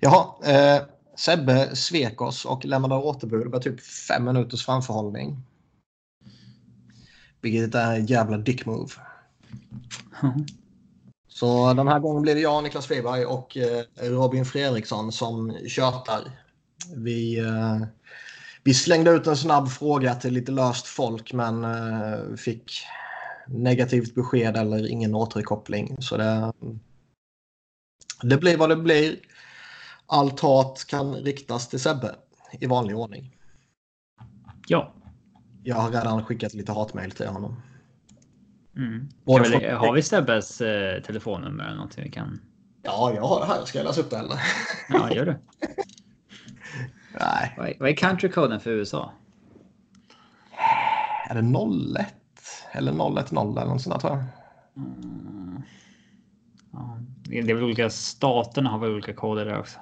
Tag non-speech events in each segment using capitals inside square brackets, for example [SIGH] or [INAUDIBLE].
Jaha, eh, Sebbe svek oss och lämnade återbud med typ fem minuters framförhållning. Vilket är en jävla dick move. Så den här gången blir det jag, Niklas Friberg och eh, Robin Fredriksson som tjötar. Vi, eh, vi slängde ut en snabb fråga till lite löst folk men eh, fick negativt besked eller ingen återkoppling. Så det, det blir vad det blir. Allt hat kan riktas till Sebbe i vanlig ordning. Ja. Jag har redan skickat lite hatmejl till honom. Mm. Väl, har vi Sebbes eh, telefonnummer eller någonting vi kan? Ja, jag har det här. Ska jag läsa upp det eller? Ja, gör det. [LAUGHS] Nej. Vad är, vad är countrykoden för USA? Är det 01? Eller 010 eller något sånt där tror jag. Mm. Ja, det är väl olika staterna har väl olika koder där också.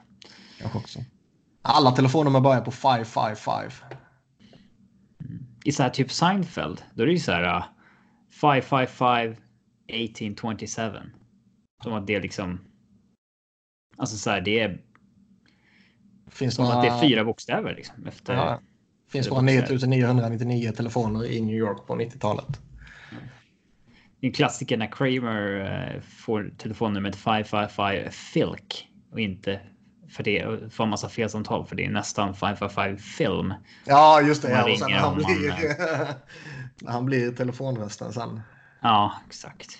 Kanske också. Alla telefonnummer börjar på 555. Mm. I så här typ Seinfeld, då är det ju så här uh, 555 1827. Som att det är liksom. Alltså så här, det är. Finns som några... att det är fyra bokstäver liksom. Efter, ja. Finns bara 9999 telefoner i New York på 90-talet. Det är en klassiker när Kramer uh, får telefonnumret 555 Filk och inte för det får en massa felsamtal för det är nästan 555 film. Ja, just det. Ja, och sen [LAUGHS] han, blir, när han blir telefonrösten sen. Ja, exakt.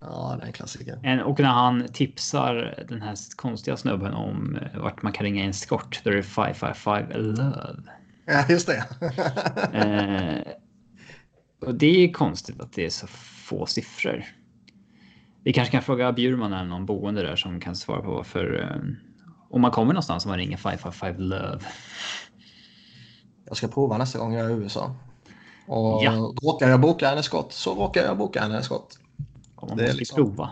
Ja, det är en klassiker. Och när han tipsar den här konstiga snubben om eh, vart man kan ringa en skort, då är det 555 Love. Ja, just det. [LAUGHS] eh, och det är konstigt att det är så få siffror. Vi kanske kan fråga Bjurman eller någon boende där som kan svara på varför eh, om man kommer någonstans och man ringer 555 Love. Jag ska prova nästa gång jag är i USA. Och ja. råkar jag boka en skott så råkar jag boka en skott. Ja, man det måste liksom, prova.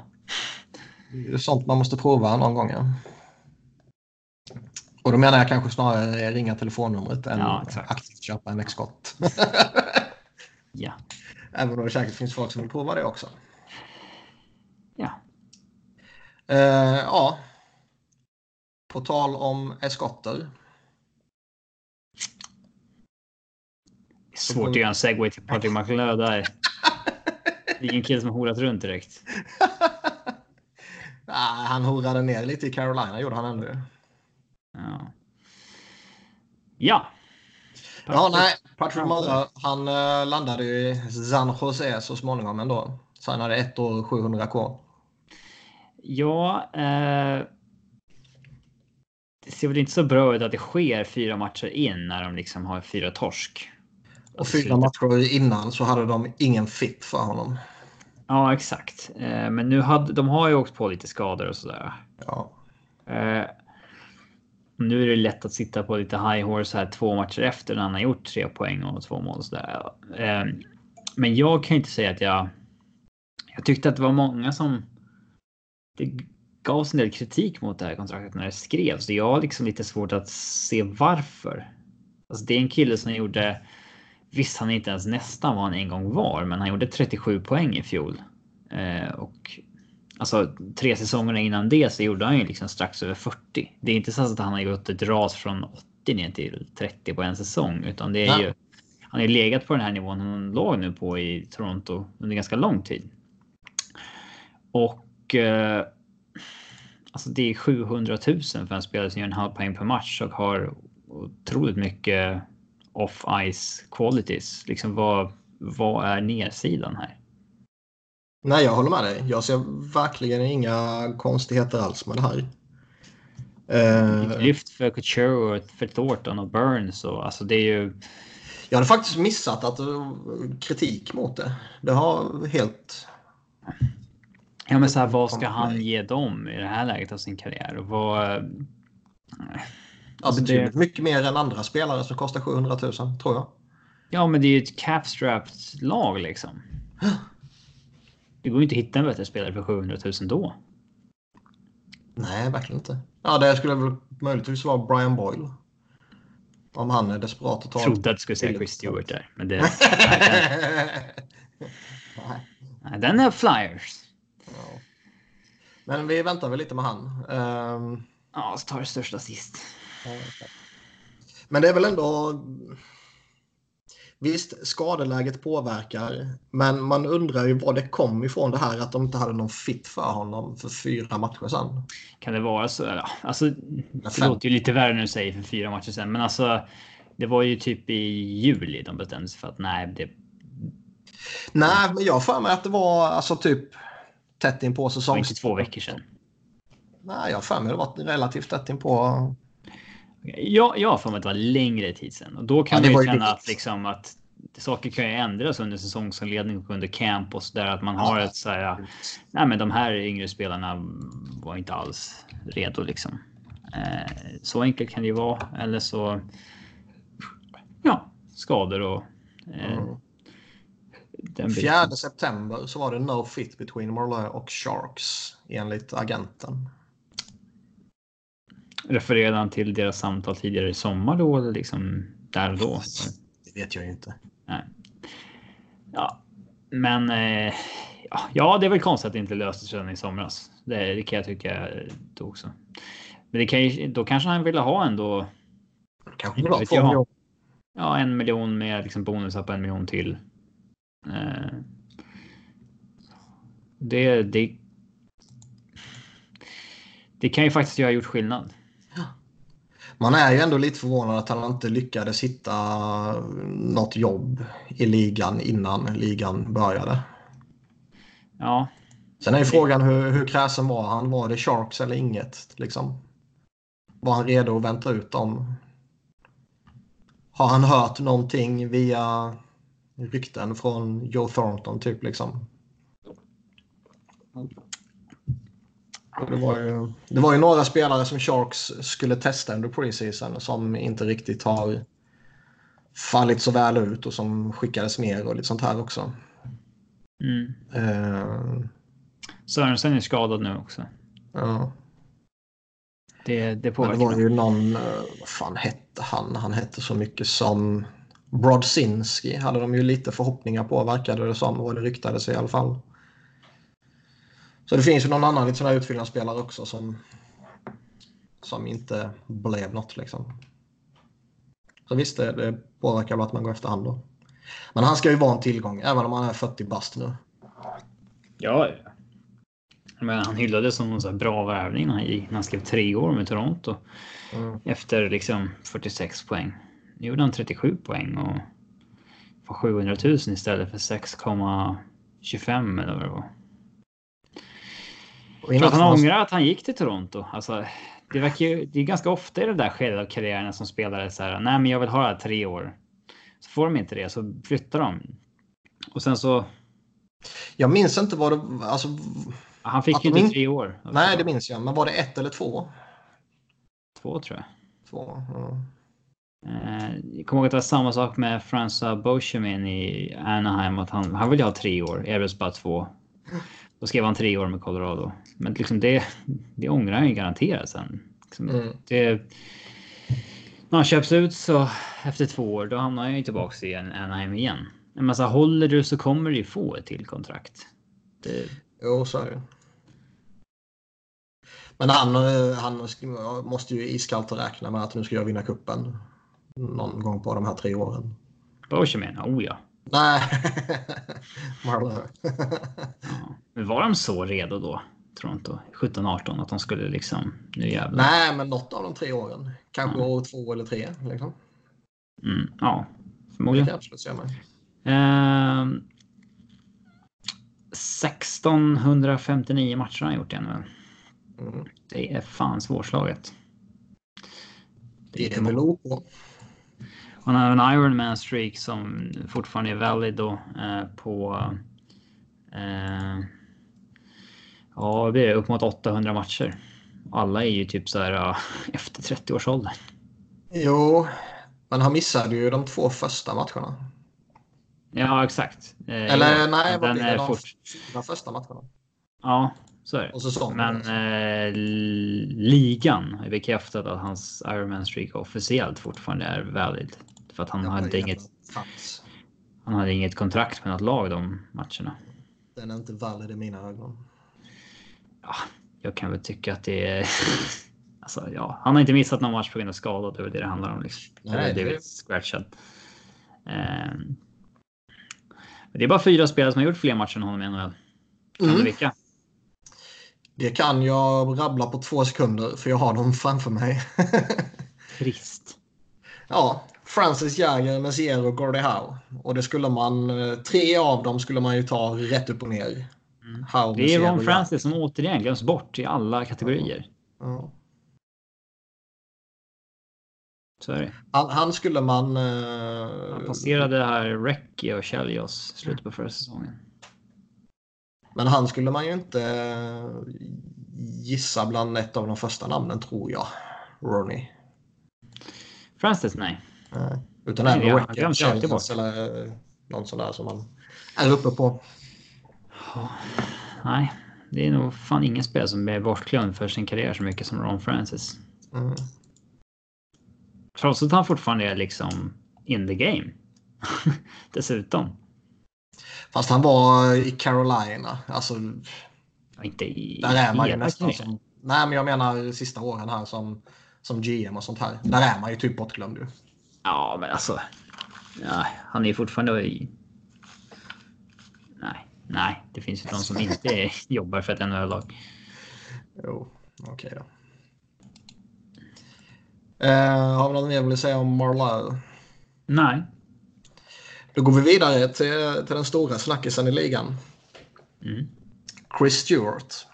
Det är sånt man måste prova någon gång. Ja. Och då menar jag kanske snarare ringa telefonnumret än ja, aktivt köpa en skott. ja. [LAUGHS] Även om det säkert finns folk som vill prova det också. Ja. Uh, ja, på tal om eskotter. Svårt att göra en segway till Patrik McLeod där. Det är ingen kille som har horat runt direkt. [LAUGHS] Nej, han horade ner lite i Carolina gjorde han ändå. Ja. Ja. Ja, nej. Patrick Murra, han uh, landade i San Jose så småningom ändå. Hade ett år 700k. Ja, eh, ser väl inte så bra ut att det sker fyra matcher in när de liksom har fyra torsk. Och fyra matcher innan så hade de ingen fit för honom. Ja, exakt. Eh, men nu hade de har ju åkt på lite skador och sådär. Ja. Eh, nu är det lätt att sitta på lite high horse här två matcher efter när han har gjort tre poäng och två mål och sådär. Eh, men jag kan inte säga att jag. Jag tyckte att det var många som. Det gavs en del kritik mot det här kontraktet när det skrevs. Så jag har liksom lite svårt att se varför. Alltså det är en kille som gjorde. Visst, han är inte ens nästan vad han en gång var, men han gjorde 37 poäng i fjol. Eh, och alltså tre säsongerna innan det så gjorde han ju liksom strax över 40. Det är inte så att han har gått ett ras från 80 ner till 30 på en säsong, utan det är ja. ju. Han har legat på den här nivån han låg nu på i Toronto under ganska lång tid. Och eh, Alltså det är 700 000 för en spelare som gör en halv poäng per match och har otroligt mycket off-ice qualities. Liksom vad, vad är nedsidan här? Nej, jag håller med dig. Jag ser verkligen inga konstigheter alls med det här. Uh, lyft för Couture och för Thornton och Burns och alltså det är ju. Jag hade faktiskt missat att kritik mot det. Det har helt Ja, men så här, vad ska han ge dem i det här läget av sin karriär? Och vad... Alltså, betydligt det... mycket mer än andra spelare som kostar 700 000 tror jag. Ja, men det är ju ett capstrapped lag liksom. Det går ju inte att hitta en bättre spelare för 700 000 då. Nej, verkligen inte. Ja, det skulle väl möjligtvis vara Brian Boyle. Om han är desperat att ta... Jag trodde att du skulle säga Chris Stewart där. Men det... [LAUGHS] Nej, den är Flyers. Men vi väntar väl lite med han. Um, Ja, så tar det största sist. Men det är väl ändå... Visst, skadeläget påverkar, men man undrar ju var det kom ifrån det här att de inte hade någon fit för honom för fyra matcher sedan. Kan det vara så? Eller, alltså, det låter ju lite värre nu säger för fyra matcher sedan, men alltså. Det var ju typ i juli de bestämde sig för att nej, det. Nej, men jag för mig att det var alltså typ tätt in på säsongs... Inte två veckor sedan. Nej, jag för mig det var relativt tätt in på. Ja, jag har för mig att det var längre tid sedan och då kan ja, man ju känna att liksom att saker kan ju ändras under säsongsinledning och under camp och så där att man har ett så här. Nej, men de här yngre spelarna var inte alls redo liksom. Eh, så enkelt kan det ju vara eller så. Ja, skador och. Eh, mm. 4 september så var det no fit between Marlowe och Sharks enligt agenten. Refererade han till deras samtal tidigare i sommar då eller liksom där och då? Det vet jag ju inte. Nej. Ja, men eh, ja, det är väl konstigt att det inte löstes redan i somras. Det, det kan jag tycka då också. Men det kan ju, då kanske han ville ha ändå. Kanske vill ha två miljoner. Ja, en miljon med liksom bonusar på en miljon till. Eh, det, det. Det kan ju faktiskt ha gjort skillnad. Man är ju ändå lite förvånad att han inte lyckades hitta något jobb i ligan innan ligan började. Ja. Sen är ju frågan hur, hur kräsen var han? Var det Sharks eller inget? Liksom? Var han redo att vänta ut dem? Har han hört någonting via rykten från Joe Thornton typ liksom? Det var, ju, det var ju några spelare som Sharks skulle testa under preseason som inte riktigt har fallit så väl ut och som skickades ner och lite sånt här också. Mm. Uh, Sörensen är skadad nu också. Ja. Det, det påverkar. det var ju någon, uh, vad fan hette han? Han hette så mycket som Brodzinski hade de ju lite förhoppningar på verkade det som och det ryktades i alla fall. Så det finns ju någon annan lite utfyllnadsspelare också som, som inte blev något liksom. Så visst, det, det påverkar väl att man går efter hand då. Men han ska ju vara en tillgång, även om han är 40 bast nu. Ja, men han hyllades som en bra värvning när han, när han skrev tre år med Toronto. Mm. Efter liksom 46 poäng. Nu gjorde han 37 poäng och får 700 000 istället för 6,25 eller vad det var. Jag tror att han ångrar att han gick till Toronto. Alltså, det, verkar ju, det är ganska ofta i det där skedet av karriären som spelare så här. Nej, men jag vill ha det här tre år. Så får de inte det så flyttar de. Och sen så. Jag minns inte vad det alltså. Han fick ju inte tre år. Nej, det minns jag. Men var det ett eller två? Två tror jag. Två. Ja. Eh, jag kommer ihåg att det var samma sak med Francois Beauchemin i Anaheim. Att han, han ville ha tre år, erbjöds bara två. Då skrev han tre år med Colorado. Men liksom det, det ångrar han ju garanterat sen. Liksom mm. det, när han köps ut så efter två år, då hamnar han ju tillbaka i Anaheim igen. Men alltså, håller du så kommer du få ett till kontrakt. Det... Jo, så är det. Men han, eh, han måste ju iskallt räkna med att nu ska jag vinna kuppen någon gång på de här tre åren. Bergerman, oh ja. Nej, [LAUGHS] Marlowe. ja. Var de så redo då? Toronto 17-18 att de skulle liksom nu jävlar. Nej, men något av de tre åren. Kanske ja. år två eller tre. Liksom. Mm, ja, förmodligen. Det absolut se eh, 1659 matcher har han gjort igen nu. Mm. Det är fan svårslaget. Det är väl OK. Han har en Ironman streak som fortfarande är valid då eh, på. Eh, ja, det är upp mot 800 matcher. Alla är ju typ så här ja, [LAUGHS] efter 30 års ålder. Jo, men han missade ju de två första matcherna. Ja, exakt. Eh, Eller nej, vad blir det? De fort... första matcherna. Ja, så är det. Men eh, ligan har bekräftat att hans Ironman streak officiellt fortfarande är valid. För att han ja, hade inget. Fanns. Han hade inget kontrakt med något lag de matcherna. Den är inte valid i mina ögon. Ja, jag kan väl tycka att det är. [LAUGHS] Alltså, ja, han har inte missat någon match på grund av skada. Det är det det handlar om. Liksom. Nej, det är scratchad. Ehm, det är bara fyra spelare som har gjort fler matcher än honom i NHL. Kan Mm. du vilka? Det kan jag rabbla på två sekunder för jag har dem framför mig. [LAUGHS] Trist. ja, Francis Jagger, Messier och Gordie Howe. Och det skulle man, eh, tre av dem skulle man ju ta rätt upp och ner. Mm. Howe, Det är Ron Francis som återigen glöms bort i alla kategorier. Så är det. Han, han skulle man... Han Eh, passerade här Recchi och Chelios slutet på förra säsongen. men han skulle man ju inte eh, gissa bland ett av de första namnen tror jag. Ronnie. Francis, nej. Eh, utan Nej, även glömde alltid Chelsea eller eh, någon sån där som man är uppe på. Nej, det är nog fan ingen spelare som är bortglömd för sin karriär så mycket som Ron Francis. Mm. Trots att han fortfarande är liksom in the game. [LAUGHS] Dessutom. Fast han var i Carolina. Alltså, Inte i där är man ju nästan som... Nej, men jag menar sista åren här som, som GM och sånt här. Där är man ju typ bortglömd ju. Ja, men alltså. Ja, han är fortfarande i... Nej, nej, det finns ju de som inte [LAUGHS] jobbar för ett NHL-lag. Jo, okej då. Eh, har vi något mer vill säga om Marlowe? Nej. Då går vi vidare till, till den stora snackisen i ligan. Mm. Chris Stewart.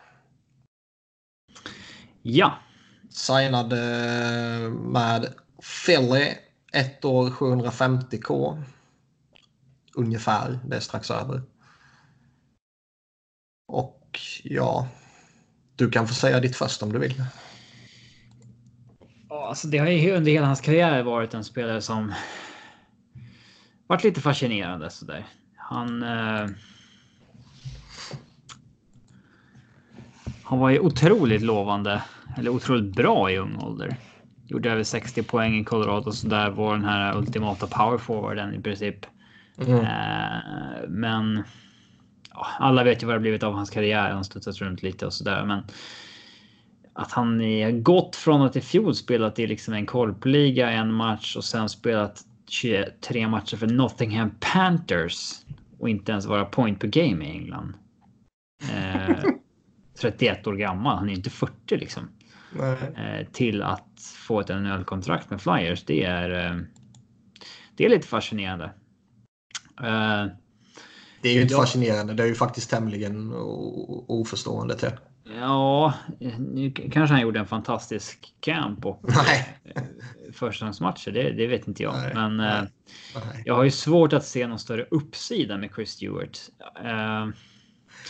Ja, Signad eh, med Philly. Ett år 750k. Ungefär. Det är strax över. Och ja. Du kan få säga ditt först om du vill. Alltså det har ju under hela hans karriär varit en spelare som varit lite fascinerande sådär. Han. Eh, han var ju otroligt lovande eller otroligt bra i ung ålder. Gjorde över 60 poäng i Colorado så där var den här ultimata power forwarden i princip. Mm. Eh, men ja, alla vet ju vad det blivit av hans karriär. Han studsat runt lite och sådär. Men att han är gått från att i fjol spelat i liksom en korpliga en match och sen spelat 23 matcher för Nottingham Panthers och inte ens vara point per game i England. Eh, [LAUGHS] 31 år gammal. Han är inte 40 liksom. Eh, till att få ett NHL-kontrakt med Flyers. Det är. Eh, det är lite fascinerande. Eh, Det är ju inte Ja. fascinerande. Det är ju faktiskt tämligen oförstående till. Ja, nu kanske han gjorde en fantastisk camp och [LAUGHS] Nej. förstahandsmatcher. Det, det vet inte jag, Nej, men eh, Nej. jag har ju svårt att se någon större uppsida med Chris Stewart.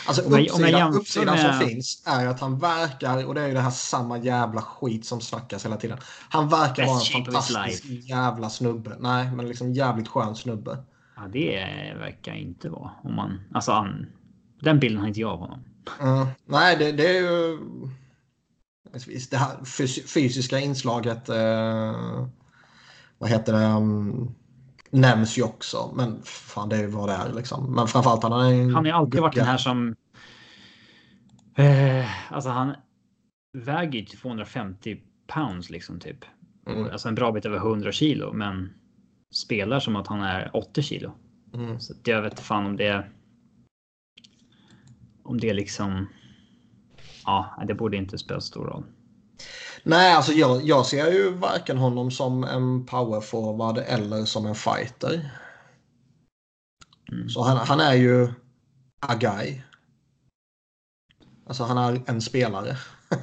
Alltså Om jag- om jag uppsidan, uppsidan med- som finns är att han verkar, och det är ju det här samma jävla skit som snackas hela tiden. Han verkar Best vara en fantastisk jävla snubbe. Nej, men liksom jävligt skön snubbe. ja, det verkar inte vara om man alltså han. Den bilden har inte jag av honom. Mm. Nej, det, det är ju... Det här fys- fysiska inslaget, eh, vad heter det, um, nämns ju också. Men fan, det är ju vad det är liksom. Men framförallt han är en Han har ju alltid varit den här som. Eh, alltså han väger ju 250 pounds liksom typ. Mm. Alltså en bra bit över 100 kilo, men spelar som att han är 80 kilo. Mm. Så jag vet fan om det. Om det liksom. Ja, det borde inte spela stor roll. Nej, alltså jag, jag ser ju varken honom som en powerforward eller som en fighter. Mm. Så han, han är ju a guy. Alltså han är en spelare. [LAUGHS]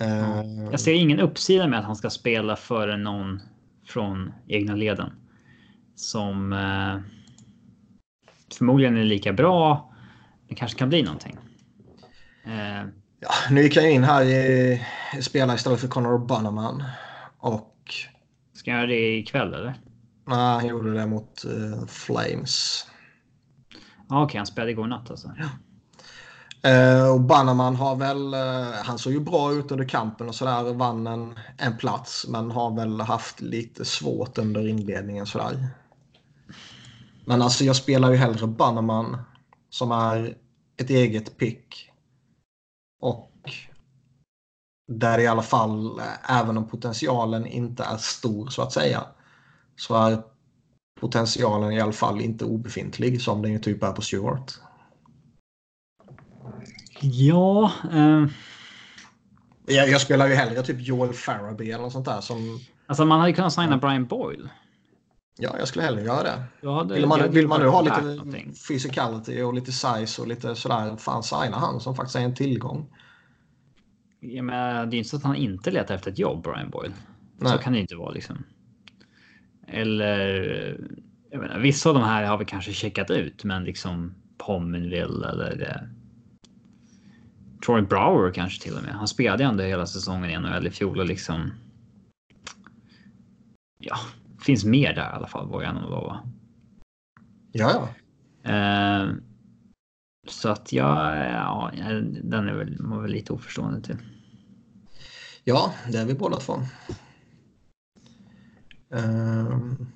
Eh, Jag ser ingen uppsida med att han ska spela före någon från egna leden. Som eh, förmodligen är lika bra. Det kanske kan bli någonting. Eh, ja, nu gick jag in här i, i spela istället för Connor Bunneman. Och ska jag göra det ikväll eller? nej, han gjorde det mot eh, Flames. Ja, Okej, han spelade igår natt alltså. Eh, och Bannerman har väl, eh, han såg ju bra ut under kampen och sådär vann en, en plats men har väl haft lite svårt under inledningen sådär. Men alltså jag spelar ju hellre Bannerman som är ett eget pick och där i alla fall, även om potentialen inte är stor så att säga, så är potentialen i alla fall inte obefintlig som den ju typ är på Stewart. Ja. Eh... Jag, jag, spelar ju hellre typ Joel Farabee eller något sånt där som... Alltså man hade kunnat signa Brian Boyle. Ja, jag skulle hellre göra det. Hade, vill man, vill man nu ha lite någonting. physicality och lite size och lite sådär, fan signa han som faktiskt är en tillgång. Ja, men det är inte så att han inte letar efter ett jobb, Brian Boyle. Nej. Så kan det inte vara liksom. Eller jag menar, vissa av de här har vi kanske checkat ut, men liksom Pominville eller eh, Troy Brower kanske till och med. Han spelade ändå hela säsongen i NHL i fjol och liksom. Ja, finns mer där i alla fall vågar jag nog lova. Ja, ja. Eh, så att jag, ja, den är väl, man väl lite oförstående till. Ja, det är vi båda två. Um,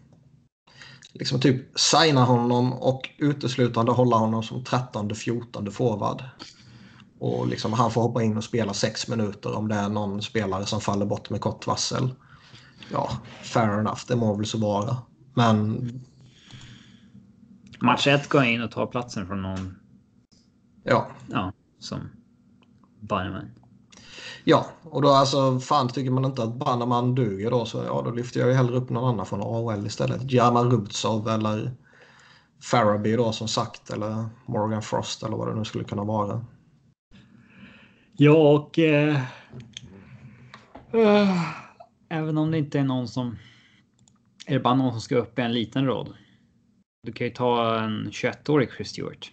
liksom typ signa honom och uteslutande hålla honom som 13-14 forward. Och liksom han får hoppa in och spela sex minuter om det är någon spelare som faller bort med kort varsel. Ja, fair enough, det må väl så vara. Men... Match 1 går in och tar platsen från någon. Ja. Ja, som Bannerman. Ja, och då alltså fan tycker man inte att Bannerman duger då så ja, då lyfter jag ju hellre upp någon annan från AHL istället. Jarman Rubtsov eller Farabee då som sagt eller Morgan Frost eller vad det nu skulle kunna vara. Ja, och eh, äh, även om det inte är någon som är det bara någon som ska upp i en liten roll. Du kan ju ta en 21-årig Chris Stewart.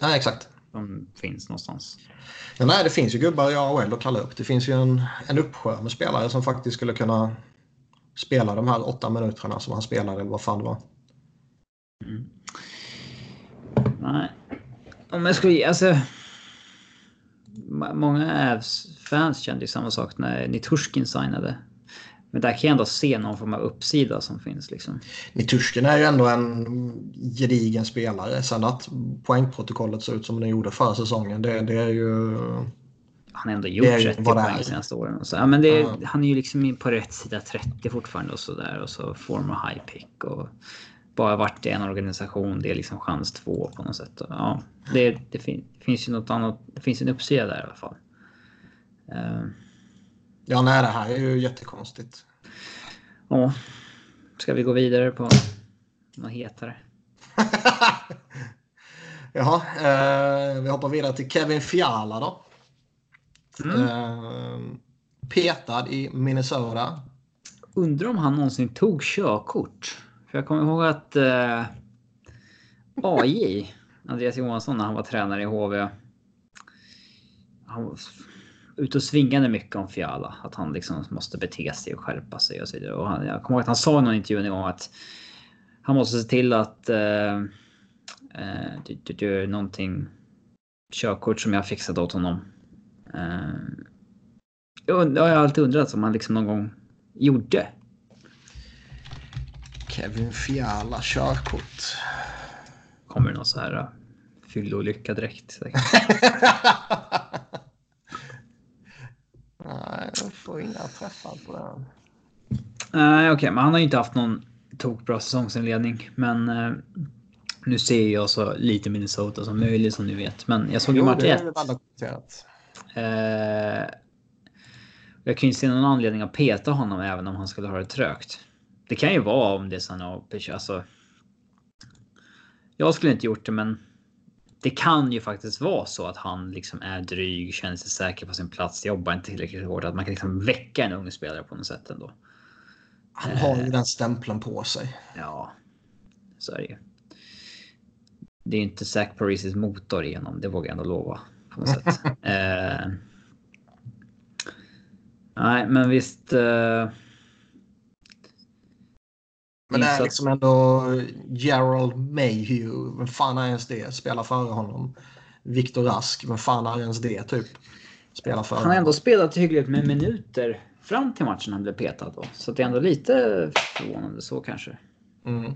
Ja, exakt. Som finns någonstans. Ja, nej, det finns ju gubbar i AHL att kalla upp. Det finns ju en, en uppsjö med spelare som faktiskt skulle kunna spela de här åtta minuterna som han spelade eller vad fan det var. Mm. Nej. Om jag skulle alltså många Avs-fans kände ju samma sak när Nitushkin signade. Men där kan jag ändå se någon form av uppsida som finns. Liksom. Nitushkin är ju ändå en gedigen spelare. Sen att poängprotokollet ser ut som det gjorde förra säsongen, det, det är ju... Han har ändå gjort 30 poäng de senaste åren. Så, ja, men det, mm. Han är ju liksom på rätt sida 30 fortfarande och så där. Och så former high pick. Och bara varit i en organisation, det är liksom chans två på något sätt. Ja, det, det, fin det finns ju något annat. Det finns en uppsida där i alla fall. Uh, ja, nej, det här är ju jättekonstigt. Ja, ska vi gå vidare på något hetare? [LAUGHS] Jaha, eh, vi hoppar vidare till Kevin Fiala då. Mm. Eh, petad i Minnesota. Undrar om han någonsin tog körkort. För jag kommer ihåg att eh, AJ, Andreas Johansson, när han var tränare i HV. Han ute och svingade mycket om Fiala. Att han liksom måste bete sig och skärpa sig och så vidare. Och han, jag kommer ihåg att han sa i någon intervju en gång att han måste se till att eh, eh, du, du, du, någonting körkort som jag fixat åt honom. Eh, jag, har alltid undrat om han liksom någon gång gjorde. Kevin Fiala körkort. Kommer det någon så här uh, fyllolycka direkt? [LAUGHS] Nej, jag får inga träffar på den. Nej, uh, okej, okay, men han har ju inte haft någon tokbra säsongsinledning. Men uh, nu ser jag så lite Minnesota som möjligt som ni vet. Men jag såg ju match 1. Uh, jag kan ju inte se någon anledning att peta honom även om han skulle ha det trögt. Det kan ju vara om det är sådana alltså. Jag skulle inte gjort det, men det kan ju faktiskt vara så att han liksom är dryg, känner sig säker på sin plats, jobbar inte tillräckligt hårt, att man kan liksom väcka en ung spelare på något sätt ändå. Han har ju eh, den stämpeln på sig. Ja, så är det ju. Det är inte Zach Parisis motor igenom, det vågar jag ändå lova. På något sätt. [LAUGHS] eh, nej, men visst. Eh, men det är liksom ändå Gerald Mayhew. Vem fan är ens det? Spelar före honom. Viktor Rask. Vem fan är ens det typ? Spelar före Han har ändå spelat hyggligt med minuter fram till matchen han blev petad då. Så det är ändå lite förvånande så kanske. Mm.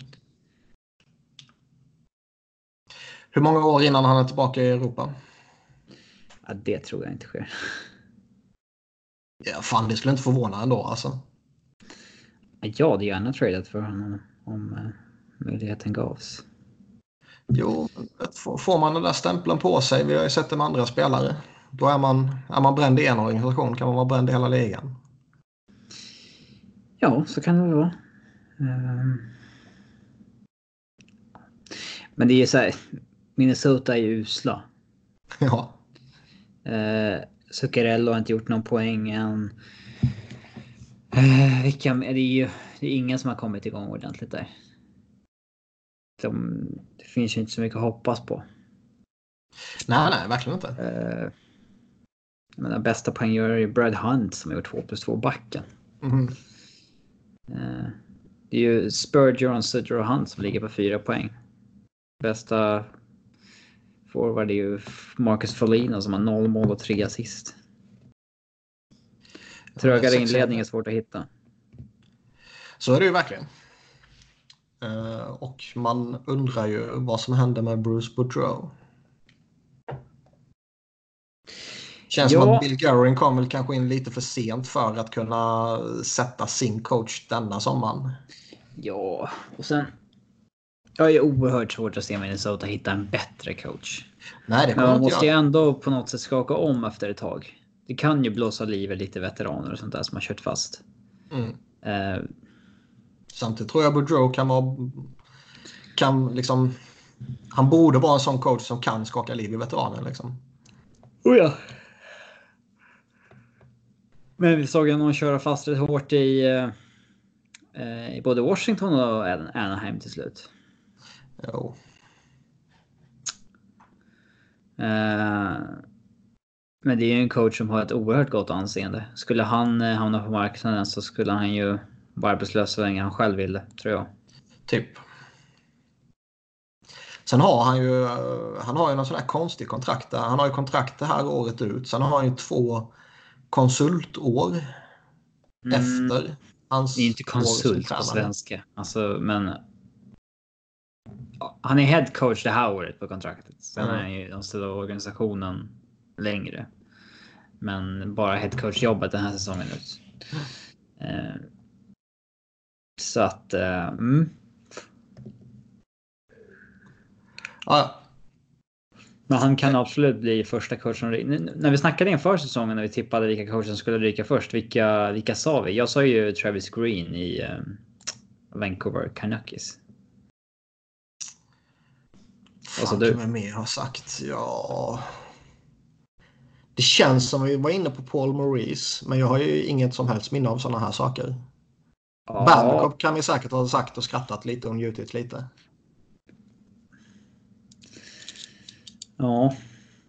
Hur många år innan han är tillbaka i Europa? Ja, det tror jag inte sker. Ja, fan, det skulle inte förvåna ändå alltså. Jag hade gärna tradat för honom om uh, möjligheten gavs. Jo, får man den där stämpeln på sig, vi har ju sett det med andra spelare. Då är man, är man bränd i en organisation kan man vara bränd i hela ligan. Ja, så kan det vara. Um... Men det är så här. Minnesota är ju usla. Ja. Uh, Zuccarello har inte gjort någon poäng än. Uh, vilka, det är ju det är ingen som har kommit igång ordentligt där. De, det finns ju inte så mycket att hoppas på. Nej, nej, verkligen inte. Jag menar, bästa poänggörare är Brad Hunt som har gjort 2 plus 2 backen. Mm. Uh, det är ju Spurgeon, Sutter och Hunt som ligger på 4 poäng. Bästa forward är ju Marcus Foligno som har 0 mål och 3 assist. Trögare inledning är svårt att hitta. Så är det ju verkligen. Uh, och man undrar ju vad som hände med Bruce Boudreau. Känns ja. som att Bill Guerin kom väl kanske in lite för sent för att kunna sätta sin coach denna sommaren. Ja, och sen. Jag är oerhört svårt att se Minnesota hitta en bättre coach. Nej, det Men man måste ju ändå på något sätt skaka om efter ett tag. Det kan ju blåsa liv i lite veteraner och sånt där som har kört fast. Mm. Uh, Samtidigt tror jag Boudreau kan vara... Kan liksom... Han borde vara en sån coach som kan skaka liv i veteraner. Liksom. Oh ja. Men vi såg honom köra fast rätt hårt i, eh, i både Washington och Anaheim till slut. Jo. Eh, men det är ju en coach som har ett oerhört gott anseende. Skulle han eh, hamna på marknaden så skulle han ju vara arbetslös så länge han själv ville, tror jag. Typ. Sen har han ju, han har ju någon sån här konstig kontrakt där. Han har ju kontrakt det här året ut. Sen har han ju två konsultår mm. efter hans Det är inte konsult på svenska. Alltså, men han är head coach det här året på kontraktet. Sen mm. är han ju de ställer organisationen längre. Men bara head coach jobbet den här säsongen ut. Mm. så att. Uh, mm. Ja, men han kan absolut bli första coachen. När vi snackade inför säsongen när vi tippade vilka coacher som skulle ryka först. Vilka, vilka sa vi? Jag sa ju Travis Green i um, Vancouver Canucks. Vad sa du? Vad mer har sagt? Ja... Det känns som vi var inne på Paul Maurice, men jag har ju inget som helst minne av sådana här saker. Ja. Babcock kan vi säkert ha sagt och skrattat lite och njutit lite. Ja.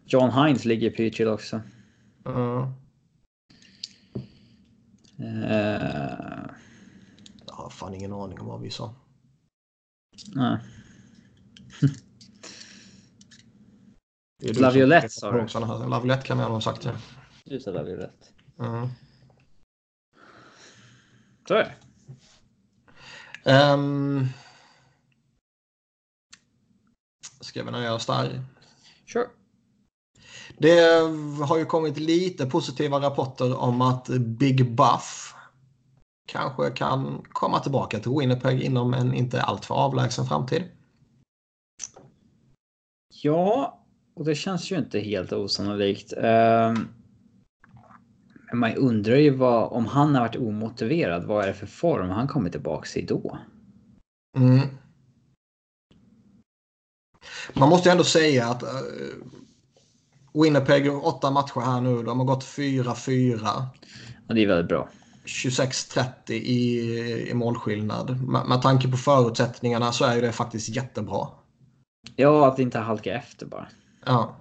John Hines ligger i Pychill också. Mm. Uh... Jag har fan ingen aning om vad vi sa. Nej. Laviolette sa du. Laviolette kan jag ha sagt det. Du sa Laviolette. Mm. Så är det. Um, ska vi nöja oss där? Sure. Det har ju kommit lite positiva rapporter om att Big Buff kanske kan komma tillbaka till Winnipeg inom en inte alltför avlägsen framtid. Ja, och det känns ju inte helt osannolikt. Ehm, men man undrar ju vad, om han har varit omotiverad, vad är det för form han kommer tillbaka i då? Mm. Man måste ju ändå säga att uh, Winnipeg åtta matcher här nu. De har gått 4-4. Ja, det är väldigt bra. 26-30 i, i målskillnad. Med, med tanke på förutsättningarna så är det faktiskt jättebra. Ja, att inte halka efter bara. Ja.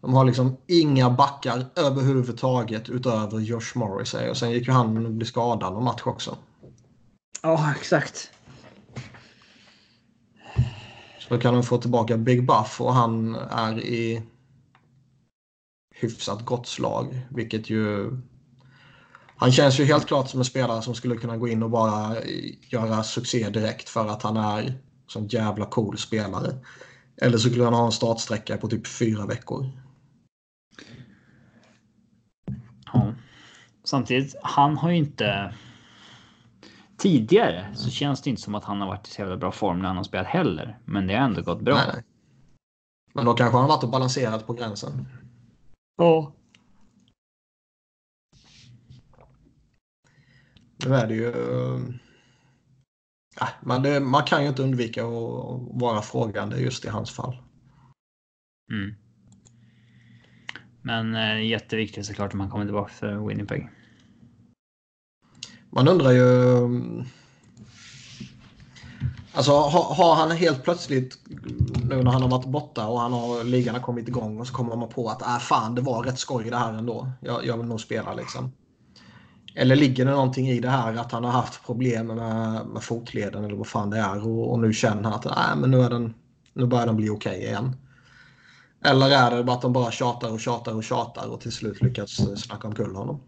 De har liksom inga backar överhuvudtaget utöver Josh Morrissey. Och sen gick ju han och blev skadad någon match också. Ja, exakt. Då kan de få tillbaka Big Buff och han är i hyfsat gott slag. Vilket ju... Han känns ju helt klart som en spelare som skulle kunna gå in och bara göra succé direkt för att han är en jävla cool spelare. Eller så skulle han ha en startsträcka på typ fyra veckor. samtidigt, han har ju inte. Tidigare så känns det inte som att han har varit i så jävla bra form när han har spelat heller. Men det har ändå gått bra. Nej, nej. Men då kanske han har varit och balanserat på gränsen. Ja. Nu är det ju... Men det, man kan ju inte undvika att vara frågande just i hans fall. Mm. Men eh, jätteviktigt såklart om han kommer tillbaka för Winnipeg. Man undrar ju... Alltså har, har, han helt plötsligt nu när han har varit borta och han har ligan har kommit igång och så kommer man på att äh, fan det var rätt skoj det här ändå. Jag, jag vill nog spela liksom. Eller ligger det någonting i det här att han har haft problem med, med fotleden eller vad fan det är och, och nu känner han att äh, men nu, är den, nu börjar den bli okej okay igen. Eller är det bara att de bara tjatar och tjatar och tjatar och till slut lyckas snacka omkull honom?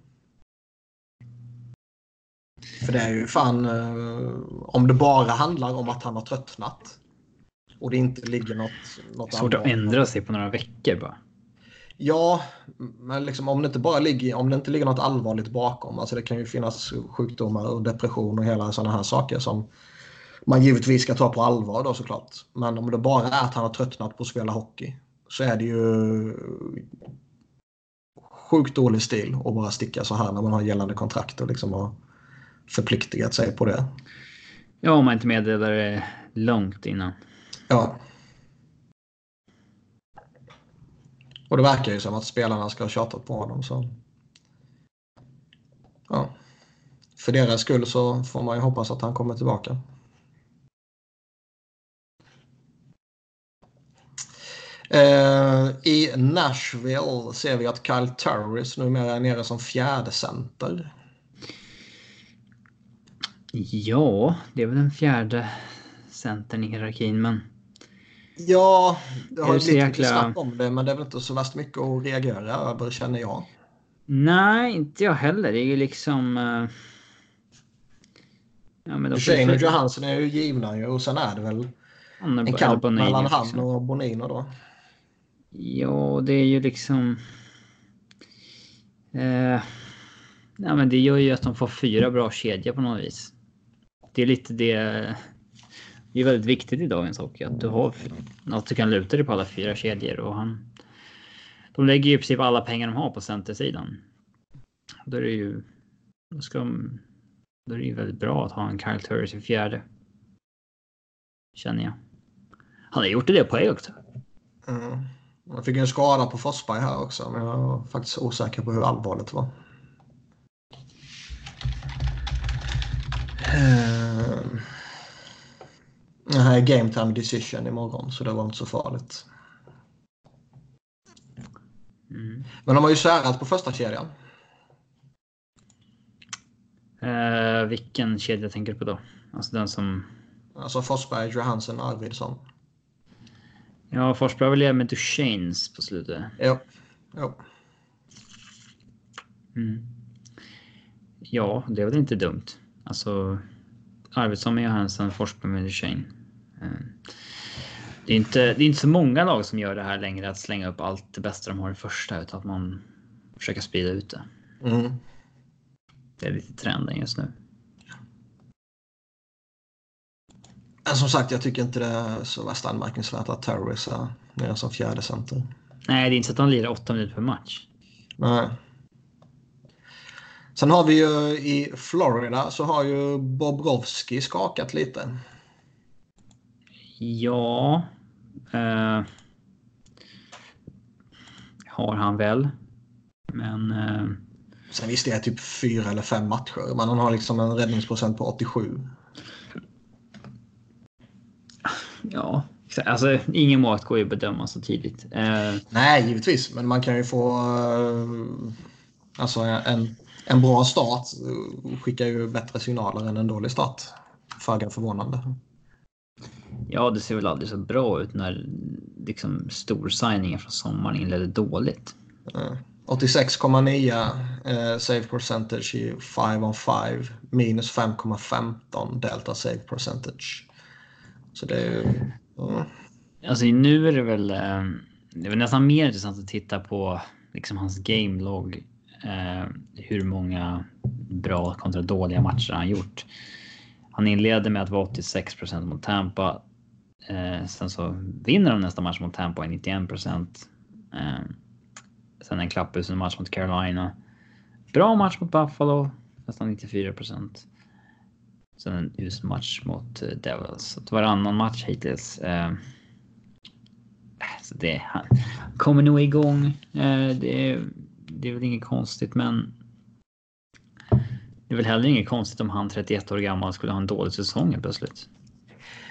För det är ju fan, eh, om det bara handlar om att han har tröttnat och det inte ligger något... något Svårt att ändra sig på några veckor bara. Ja, men liksom, om, det inte bara ligger, om det inte ligger något allvarligt bakom. Alltså det kan ju finnas sjukdomar och depression och hela sådana här saker som man givetvis ska ta på allvar då såklart. Men om det bara är att han har tröttnat på att spela hockey så är det ju sjukt dålig stil att bara sticka så här när man har gällande kontrakt och liksom har förpliktigat sig på det. Ja, om man inte meddelar det långt innan. Ja. Och det verkar ju som att spelarna ska ha tjatat på honom. Så. Ja. För deras skull så får man ju hoppas att han kommer tillbaka. Eh, I Nashville ser vi att Kyle Turris numera är nere som fjärde center. Ja, det är väl den fjärde centern i hierarkin, men... Ja, det har blivit jäkla... lite snack om det, men det är väl inte så värst mycket att reagera över, känner jag. Nej, inte jag heller. Det är ju liksom... Uh... Ja, men Shane och Johansson är ju givna ju och sen är det väl en kamp mellan han liksom. och Bonino då. Ja, det är ju liksom... Eh... Ja, men det gör ju att de får fyra bra kedjor på något vis. Det är lite det det är väldigt viktigt i dagens hockey att du har att du kan luta dig på alla fyra kedjor och han. De lägger ju i princip alla pengar de har på centersidan. Då är det ju. Då ska de. Då är det ju väldigt bra att ha en Kyle Turris i fjärde. Känner jag. Han har gjort det på också. Mm. Man fick en skada på Forsberg här också, men jag var faktiskt osäker på hur allvarligt det var. Uh... Game time decision imorgon så det var inte så farligt. Mm. Men de har ju särat på första kedjan. Uh, vilken kedja tänker du på då? Alltså den som... Alltså Forsberg, Johansson, Arvidsson. Ja, Forsberg vill göra med Duchanes på slutet. Jo. jo. Mm. Ja, det är väl inte dumt. Alltså Arvidsson med Johansson, Forsberg med Duchene. Eh, det är, inte, det är inte så många lag som gör det här längre, att slänga upp allt det bästa de har i första, utan att man försöker sprida ut det. Mm. Det är lite trenden just nu. Som sagt, jag tycker inte det är så värst anmärkningsvärt att Terrorist är nere som fjärde center. Nej, det är inte så att de lirar åtta minuter per match. Nej. Sen har vi ju i Florida så har ju Bobrovski skakat lite. Ja. Eh, har han väl. Men... Eh, Sen visst det är typ fyra eller fem matcher. Men han har liksom en räddningsprocent på 87. Ja, alltså ingen mått går ju att bedöma så tidigt. Eh, Nej, givetvis. Men man kan ju få uh, alltså en, en bra start skickar ju bättre signaler än en dålig start. Föga förvånande. Ja, det ser väl aldrig så bra ut när liksom storsigningen från sommaren inledde dåligt. Mm. 86,9 eh, save percentage i 5 on 5 minus 5,15 delta save percentage. Så det är ju... Mm. Alltså nu är det väl. Eh, det är nästan mer intressant att titta på liksom hans game log eh, hur många bra kontra dåliga matcher han gjort. Han inleder med att vara 86% mot Tampa. Eh, sen så vinner de nästa match mot Tampa i 91 eh, Sen en klapphusen match mot Carolina. Bra match mot Buffalo, nästan 94% Sen en usel match mot eh, Devils. Så varannan match hittills. Eh, så det, han kommer nog igång. Eh, det, är, det är väl inget konstigt, men. Det är väl heller inget konstigt om han 31 år gammal skulle ha en dålig säsong plötsligt.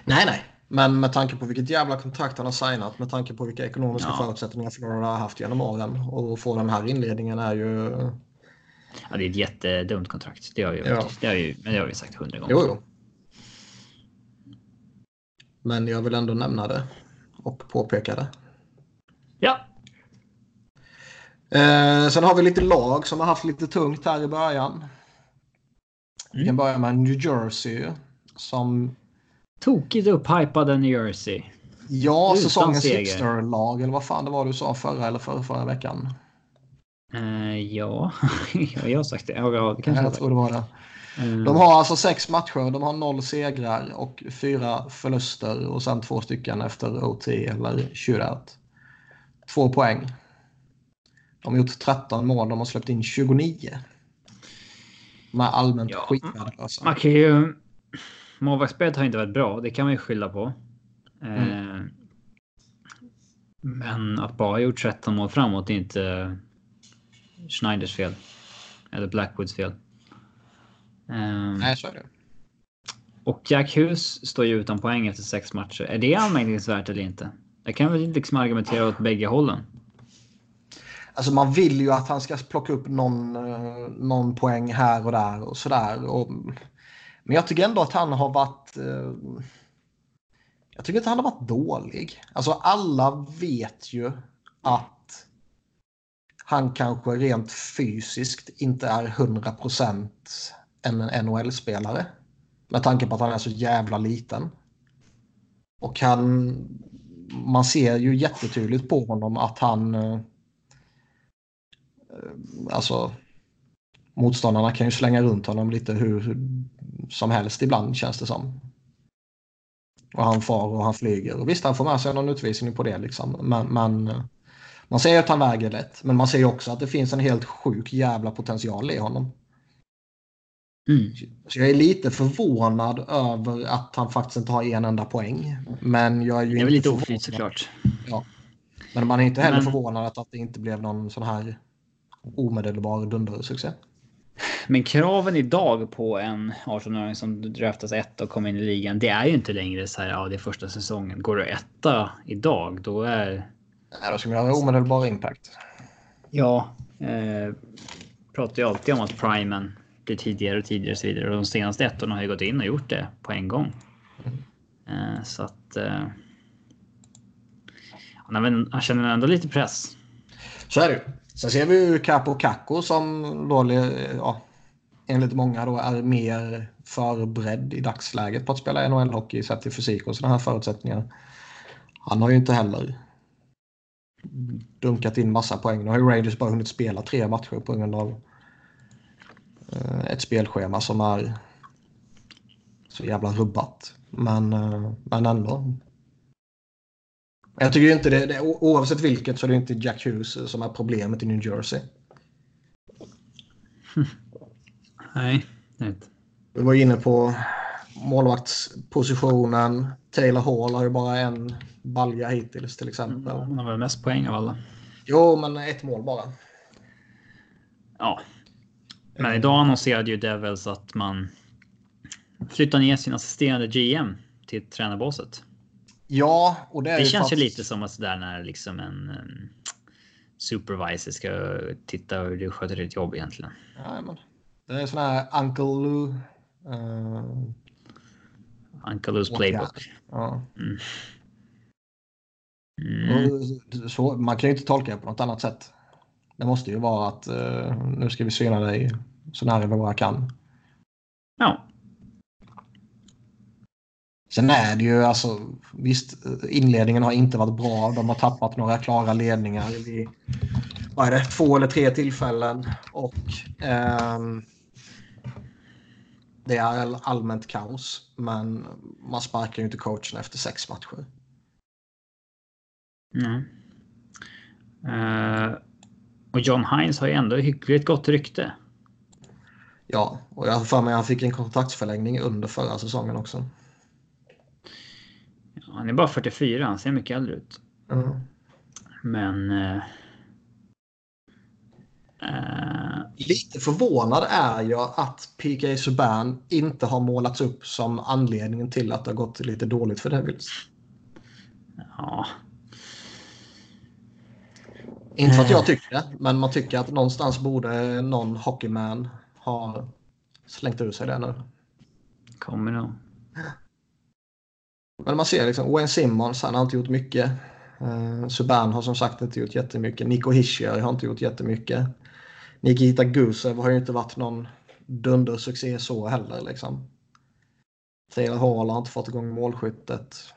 Nej, nej, men med tanke på vilket jävla kontrakt han har signat, med tanke på vilka ekonomiska ja. förutsättningar Florida har haft genom åren och få den här inledningen är ju. Ja, det är ett jättedumt kontrakt. Det har ju, ja. det har ju, men det har vi sagt hundra gånger. Jo, jo. Men jag vill ändå nämna det och påpeka det. Ja. Eh, sen har vi lite lag som har haft lite tungt här i början. Mm. Vi kan börja med New Jersey som... Tokigt upphypade New Jersey. Ja, Utan säsongens hipsterlag eller vad fan det var du sa förra eller förra, förra veckan. Uh, [LAUGHS] ja, jag har sagt det. Ja, det kanske jag, jag tror det var det. Mm. De har alltså sex matcher, de har noll segrar och fyra förluster och sen två stycken efter OT eller shootout. Två poäng. De har gjort 13 mål, de har släppt in 29. De är allmänt ja, skitvärdelösa. Man kan ju... Målvaktsspelet har inte varit bra, det kan man ju skylla på. Mm. Eh, men att bara ha gjort 13 mål framåt är inte Schneiders fel. Eller Blackwoods fel. Um, Nej, så är det. Och Jack Hughes står ju utan poäng efter sex matcher. Är det anmärkningsvärt eller inte? Jag kan väl liksom argumentera åt bägge hållen. Alltså man vill ju att han ska plocka upp någon, eh, någon poäng här och där och sådär. Och, men jag tycker ändå att han har varit... Eh, jag tycker inte han har varit dålig. Alltså alla vet ju att han kanske rent fysiskt inte är 100% en NHL-spelare. Med tanke på att han är så jävla liten. Och han... Man ser ju jättetydligt på honom att han... Eh, alltså... Motståndarna kan ju slänga runt honom lite hur som helst ibland känns det som. Och han far och han flyger. Och visst, han får med sig någon utvisning på det liksom. Men, men man ser att han väger lätt. Men man ser också att det finns en helt sjuk jävla potential i honom. Mm. Så jag är lite förvånad över att han faktiskt inte har en enda poäng. Men jag är ju det är väl lite såklart. Ja. Men man är inte heller men... förvånad att, att det inte blev någon sån här omedelbar dundersuccé. Men kraven idag på en 18-åring som draftas ett och kommer in i ligan, det är ju inte längre så här, ja det är första säsongen. Går du etta idag, då är... Nej, då ska man göra omedelbar impact. Ja, eh, pratar ju alltid om att primen blir tidigare och tidigare och så vidare. Och de senaste ettorna har ju gått in och gjort det på en gång. Mm. Så att... Eh, han känner ändå lite press. Så är det Sen ser vi ju Capo Caco som då, ja, enligt många då är mer förberedd i dagsläget på att spela NHL-hockey sett till fysik och sådana här förutsättningar. Han har ju inte heller dunkat in massa poäng. Nu har ju Rangers bara hunnit spela tre matcher på grund av eh, ett spelschema som är så jävla rubbat. Men, eh, men ändå. Jag tycker inte det, det, oavsett vilket så är det inte Jack Hughes som är problemet i New Jersey. [LAUGHS] Nej, inte. Vi var inne på målvaktspositionen. Taylor Hall har ju bara en balja hittills till exempel. Han har väl mest poäng av alla. Jo, men ett mål bara. Ja, men idag annonserade ju Devils att man flyttar ner sin assisterande GM till tränarbåset. Ja, och det, det känns fast... ju lite som att sådär när liksom en um, supervisor ska titta hur du sköter ditt jobb egentligen. Ja, men det är sån här Uncle Lou. Uh... Uncle Lou's playbook. Ja. Mm. Mm. Så, man kan ju inte tolka det på något annat sätt. Det måste ju vara att uh, nu ska vi syna dig så nära vi bara kan. Ja. Sen är det ju alltså visst inledningen har inte varit bra. De har tappat några klara ledningar. Vi vad är det, två eller tre tillfällen. Och eh, det är allmänt kaos. Men man sparkar ju inte coachen efter sex matcher. Mm. Uh, och John Hines har ju ändå hyggligt gott rykte. Ja, och jag har för mig att han fick en kontraktsförlängning under förra säsongen också. Han är bara 44, han ser mycket äldre ut. Mm. Men... Uh, uh, Lite förvånad är jag att PK Subban inte har målats upp som anledningen till att det har gått lite dåligt för Devils. Ja, inte för att jag eh. tycker det, men man tycker att någonstans borde någon hockeyman ha slängt ur sig det nu. Kommer nog. Men man ser liksom Wayne Simmons, han har inte gjort mycket. Uh, Subban har som sagt inte gjort jättemycket. Nico Hischier har inte gjort jättemycket. Nikita Gusev har ju inte varit någon dundersuccé så heller. Liksom. Taylor Hall har inte fått igång målskyttet.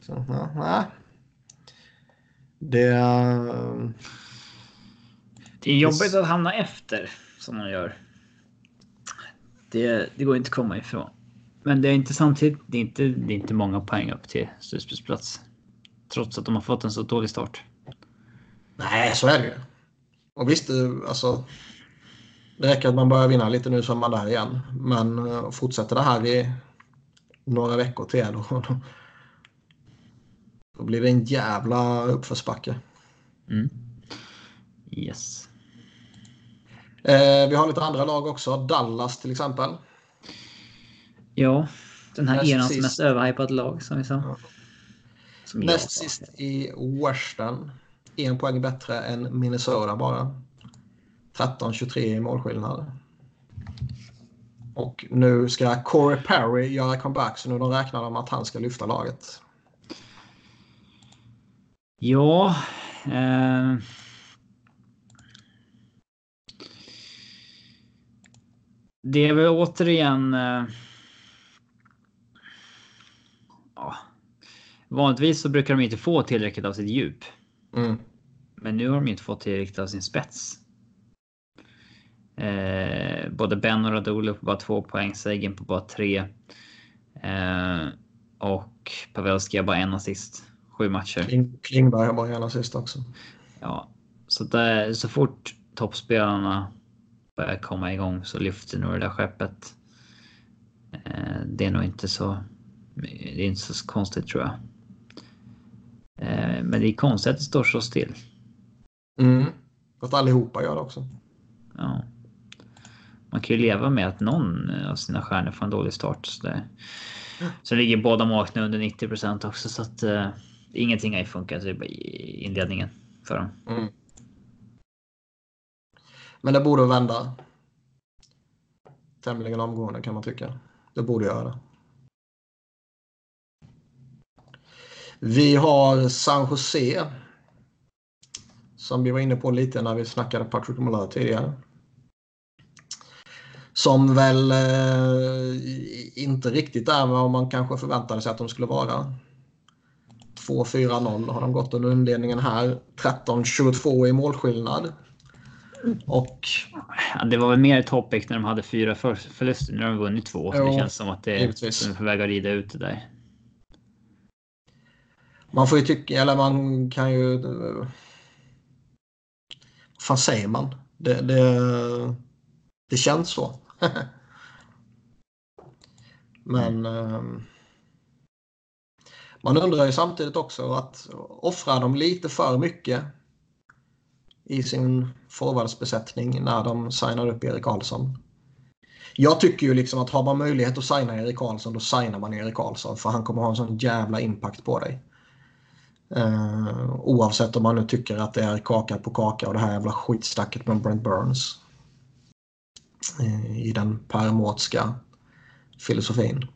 Så, ja, nej. Det... Det är jobbigt att hamna efter som man gör. Det, det går inte att komma ifrån. Men det är inte samtidigt. Det är inte, det är inte många poäng upp till slutspelsplats. Trots att de har fått en så dålig start. Nej, så är det ju. Och visst, alltså. Det räcker att man börjar vinna lite nu så är man där igen. Men eh, fortsätter det här i några veckor till [LAUGHS] då, då blir det en jävla uppförsbacke. Mm. Yes. Eh, vi har lite andra lag också. Dallas till exempel. Ja, den här erans sist. mest överhypade lag som vi sa. Ja. Som Näst sist i Western. En poäng bättre än Minnesota bara. 13-23 i målskillnad. Och nu ska Corey Perry göra comeback så nu de räknar de att han ska lyfta laget. Ja. Eh... Det är väl återigen. Eh... Ja. Vanligtvis så brukar de inte få tillräckligt av sitt djup. Mm. Men nu har de inte fått tillräckligt av sin spets. Eh, både Ben och Radulov på bara två poäng, Sagan på bara tre. Eh, och Pavelski har bara en assist sju matcher. Kling, Klingberg har bara en assist också. Ja, så, där, så fort toppspelarna börjar komma igång så lyfter nog det där skeppet. Eh, det är nog inte så. Det är inte så konstigt tror jag. Eh, men det är konstigt att det står så still. Mm. Att allihopa gör det också. Ja. Man kan ju leva med att någon av sina stjärnor får en dålig start. Så, det, så ligger båda målvakterna under 90% också så att eh, ingenting har ju funkat i inledningen för dem. Mm. Men det borde vända. Tämligen omgående kan man tycka. Det borde göra det. Vi har San Jose. Som vi var inne på lite när vi snackade Patrick Muller tidigare. Som väl eh, inte riktigt är vad man kanske förväntade sig att de skulle vara. 2-4-0 har de gått under inledningen här. 13-22 i målskillnad. Och... Ja, det var väl mer topic när de hade fyra för förluster. Nu har de vunnit två. Jo, det känns som att det är på väg att rida ut det där. Man får ju tycka, eller man kan ju... Vad fan säger man? Det, det, det känns så. [LAUGHS] Men... Mm. Man undrar ju samtidigt också att offrar de lite för mycket i sin forwardsbesättning när de signar upp Erik Karlsson? Jag tycker ju liksom att har man möjlighet att signa Erik Karlsson då signar man Erik Karlsson för han kommer ha en sån jävla impact på dig. Uh, oavsett om man nu tycker att det är kaka på kaka och det här jävla skitstacket med Brent Burns. Uh, I den paramotiska filosofin.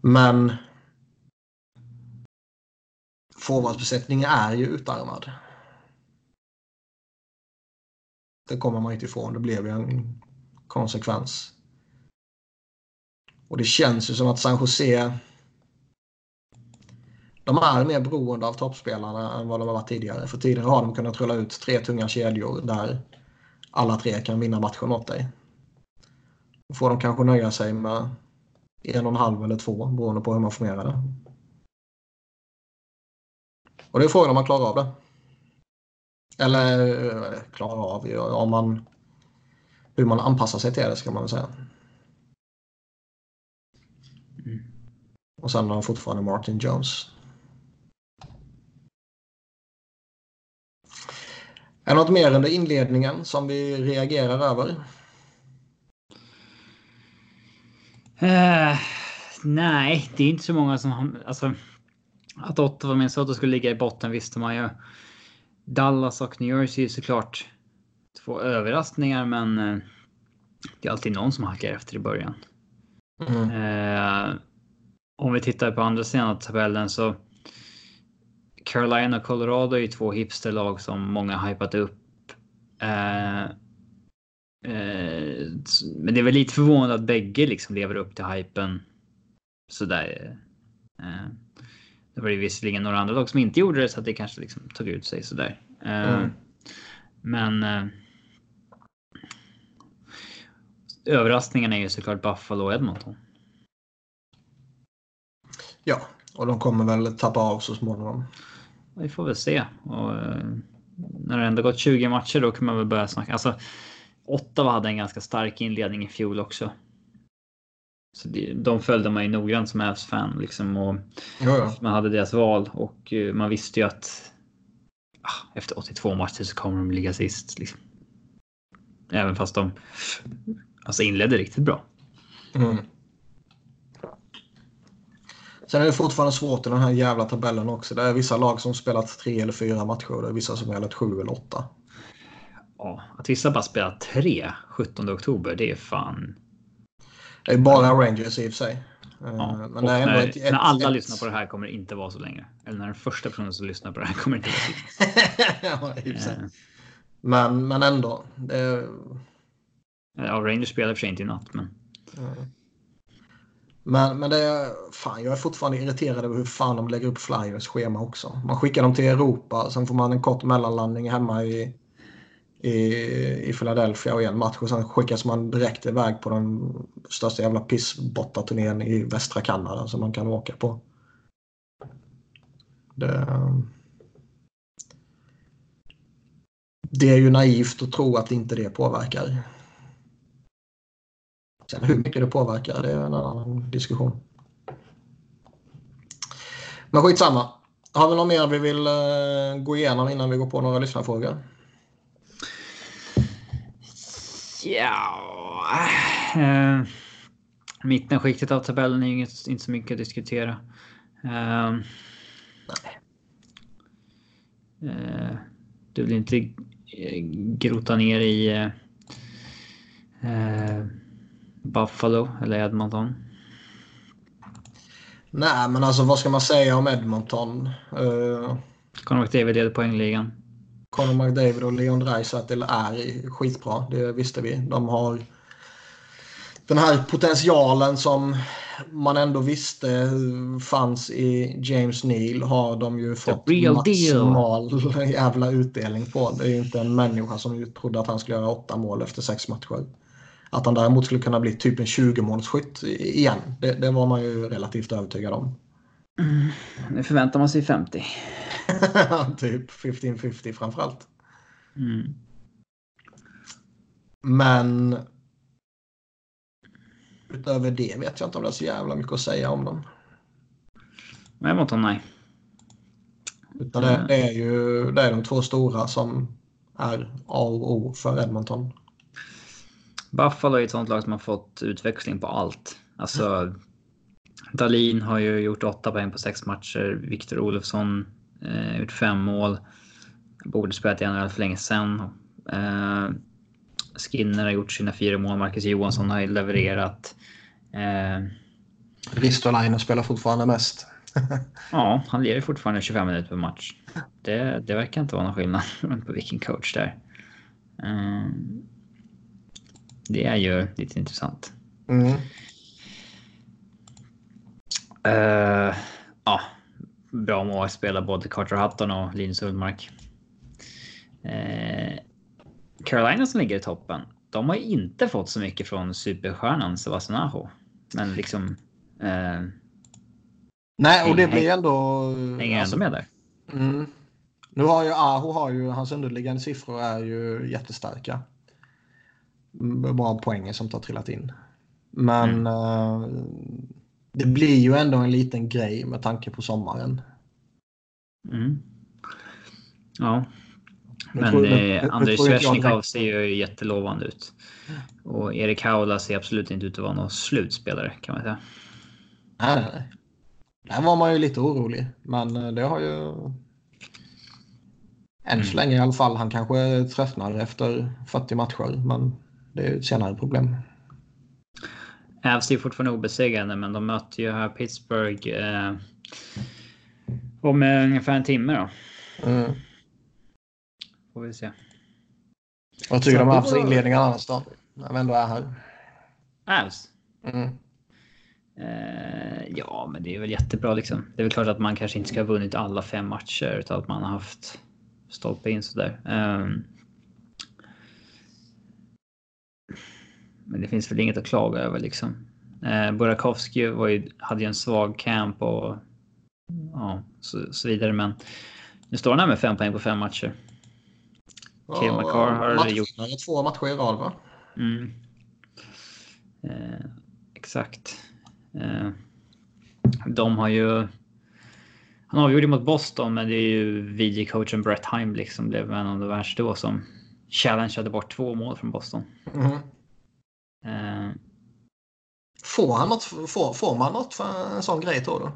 Men forwardsbesättningen är ju utarmad. Det kommer man inte ifrån. Det blev ju en konsekvens. Och det känns ju som att San Jose de är mer beroende av toppspelarna än vad de har varit tidigare. För tidigare har de kunnat rulla ut tre tunga kedjor där alla tre kan vinna matchen åt dig. Då får de kanske nöja sig med en och en halv eller två beroende på hur man formerar det. Och det är frågan om man klarar av det. Eller eh, klarar av, om man, hur man anpassar sig till det ska man väl säga. Mm. Och sen har de fortfarande Martin Jones. Är det något mer under inledningen som vi reagerar över? Uh, nej, det är inte så många som... Alltså, att Ottawa Minnesota skulle ligga i botten visste man ju. Dallas och New Jersey är såklart två överraskningar, men uh, det är alltid någon som hackar efter i början. Mm. Uh, om vi tittar på andra sidan av tabellen så Carolina och Colorado är ju två hipsterlag som många hypat upp. Eh, eh, men det är väl lite förvånande att bägge liksom lever upp till hypen. Sådär. Eh, det var ju visserligen några andra lag som inte gjorde det så att det kanske liksom tog ut sig sådär. Eh, mm. Men. Eh, överraskningen är ju såklart Buffalo och Edmonton. Ja, och de kommer väl tappa av så småningom. Vi får väl se. Och, eh, när det ändå gått 20 matcher då kan man väl börja snacka. Alltså, Ottawa hade en ganska stark inledning i fjol också. Så det, de följde man ju noggrant som Avs-fan liksom och man hade deras val och uh, man visste ju att ah, efter 82 matcher så kommer de ligga sist. Liksom. Även fast de alltså inledde riktigt bra. Mm. Sen är det fortfarande svårt i den här jävla tabellen också. Det är vissa lag som spelat tre eller fyra matcher och det är vissa som spelat sju eller åtta. Ja, att vissa bara spelar tre 17 oktober, det är fan... Det är bara Rangers i och för sig. Ja, eh, Men när, när, ett, när alla ett, lyssnar på det här kommer det inte vara så länge. Eller när den första personen som lyssnar på det här kommer det inte vara så. [LAUGHS] ja, men, men ändå. Det... Ja, Rangers spelar för sig inte i natt, men... Mm. Men, men det är, fan, jag är fortfarande irriterad över hur fan de lägger upp Flyers schema också. Man skickar dem till Europa, sen får man en kort mellanlandning hemma i, i, i Philadelphia och en match och sen skickas man direkt iväg på den största jävla pissbotta-turnén i västra Kanada som man kan åka på. Det, det är ju naivt att tro att inte det påverkar. Sen hur mycket det påverkar, det är en annan diskussion. Men skitsamma. Har vi något mer vi vill eh, gå igenom innan vi går på några lyssnarfrågor? Ja... Uh, mittenskiktet av tabellen är inget, inte så mycket att diskutera. Uh, uh, du vill inte grota ner i... Uh, Buffalo eller Edmonton? Nej, men alltså vad ska man säga om Edmonton? Uh, Conor McDavid leder poängligan. Conor McDavid och Leon Draisaitl är skitbra. Det visste vi. De har den här potentialen som man ändå visste fanns i James Neal har de ju fått maximal [LAUGHS] jävla utdelning på. Det är ju inte en människa som trodde att han skulle göra åtta mål efter sex matcher. Att han däremot skulle kunna bli typ en 20-målsskytt igen, det, det, var man ju relativt övertygad om. Mm, nu förväntar man sig 50. [LAUGHS] typ 15-50 framförallt. Mm. Men utöver det vet jag inte om det är så jävla mycket att säga om dem. Edmonton, nej. Utan det, det, är ju det är de två stora som är A och O för Edmonton. Buffalo är ett sånt lag som har fått utväxling på allt. Alltså. Dalin har ju gjort åtta poäng på sex matcher. Viktor Olofsson eh, gjort fem mål. Borde spelat i NHL för länge sedan. Eh, Skinner har gjort sina fyra mål. Marcus Johansson har levererat. Eh, Ristolainen spelar fortfarande mest. [LAUGHS] ja, han lever fortfarande 25 minuter per match. Det, det verkar inte vara någon skillnad [LAUGHS] på vilken coach där. Eh, det är ju lite intressant. Mm. Uh, ja, bra målspelare både Carter Hutton och Linus Ullmark. Eh, Carolina som ligger i toppen. De har inte fått så mycket från superstjärnan Sebastian Aho. Men liksom. Eh, Nej, och det blir ändå... Hänger alltså, ändå med där. Mm. Nu har ju Aho har ju hans underliggande siffror är ju jättestarka. Bra poänger som har trillat in. Men mm. uh, det blir ju ändå en liten grej med tanke på sommaren. Mm. Ja. Men tror, eh, Andrei Svesjnikov ser ju jättelovande ut. Och Erik Haula ser absolut inte ut att vara någon slutspelare kan man säga. Nej, nej. Där var man ju lite orolig. Men eh, det har ju... Än så mm. länge i alla fall. Han kanske tröttnar efter 40 matcher. Men det är ett senare problem. Avs är fortfarande obesegrade, men de möter ju här Pittsburgh eh, om ungefär en timme då. Mm. Får vi se. Vad tycker du om Avs inledning annars då? När vi ändå är här. Avs? Mm. Eh, ja, men det är väl jättebra liksom. Det är väl klart att man kanske inte ska ha vunnit alla fem matcher utan att man har haft stolpe in sådär. Um, men det finns väl inget att klaga över liksom. Eh, Burakovsky var ju, hade ju en svag camp och ja, så, så vidare. Men nu står han här med fem poäng på fem matcher. Ja, Cale McCarr har match, gjort... Två matcher i rad va? Mm. Eh, exakt. Eh, de har ju... Han avgjorde mot Boston, men det är ju VG-coachen Brett Heimlich som blev en av de värsta då som challengeade bort två mål från Boston. Mm. Eh. Får, han något, får, får man något för en sån grej då? då?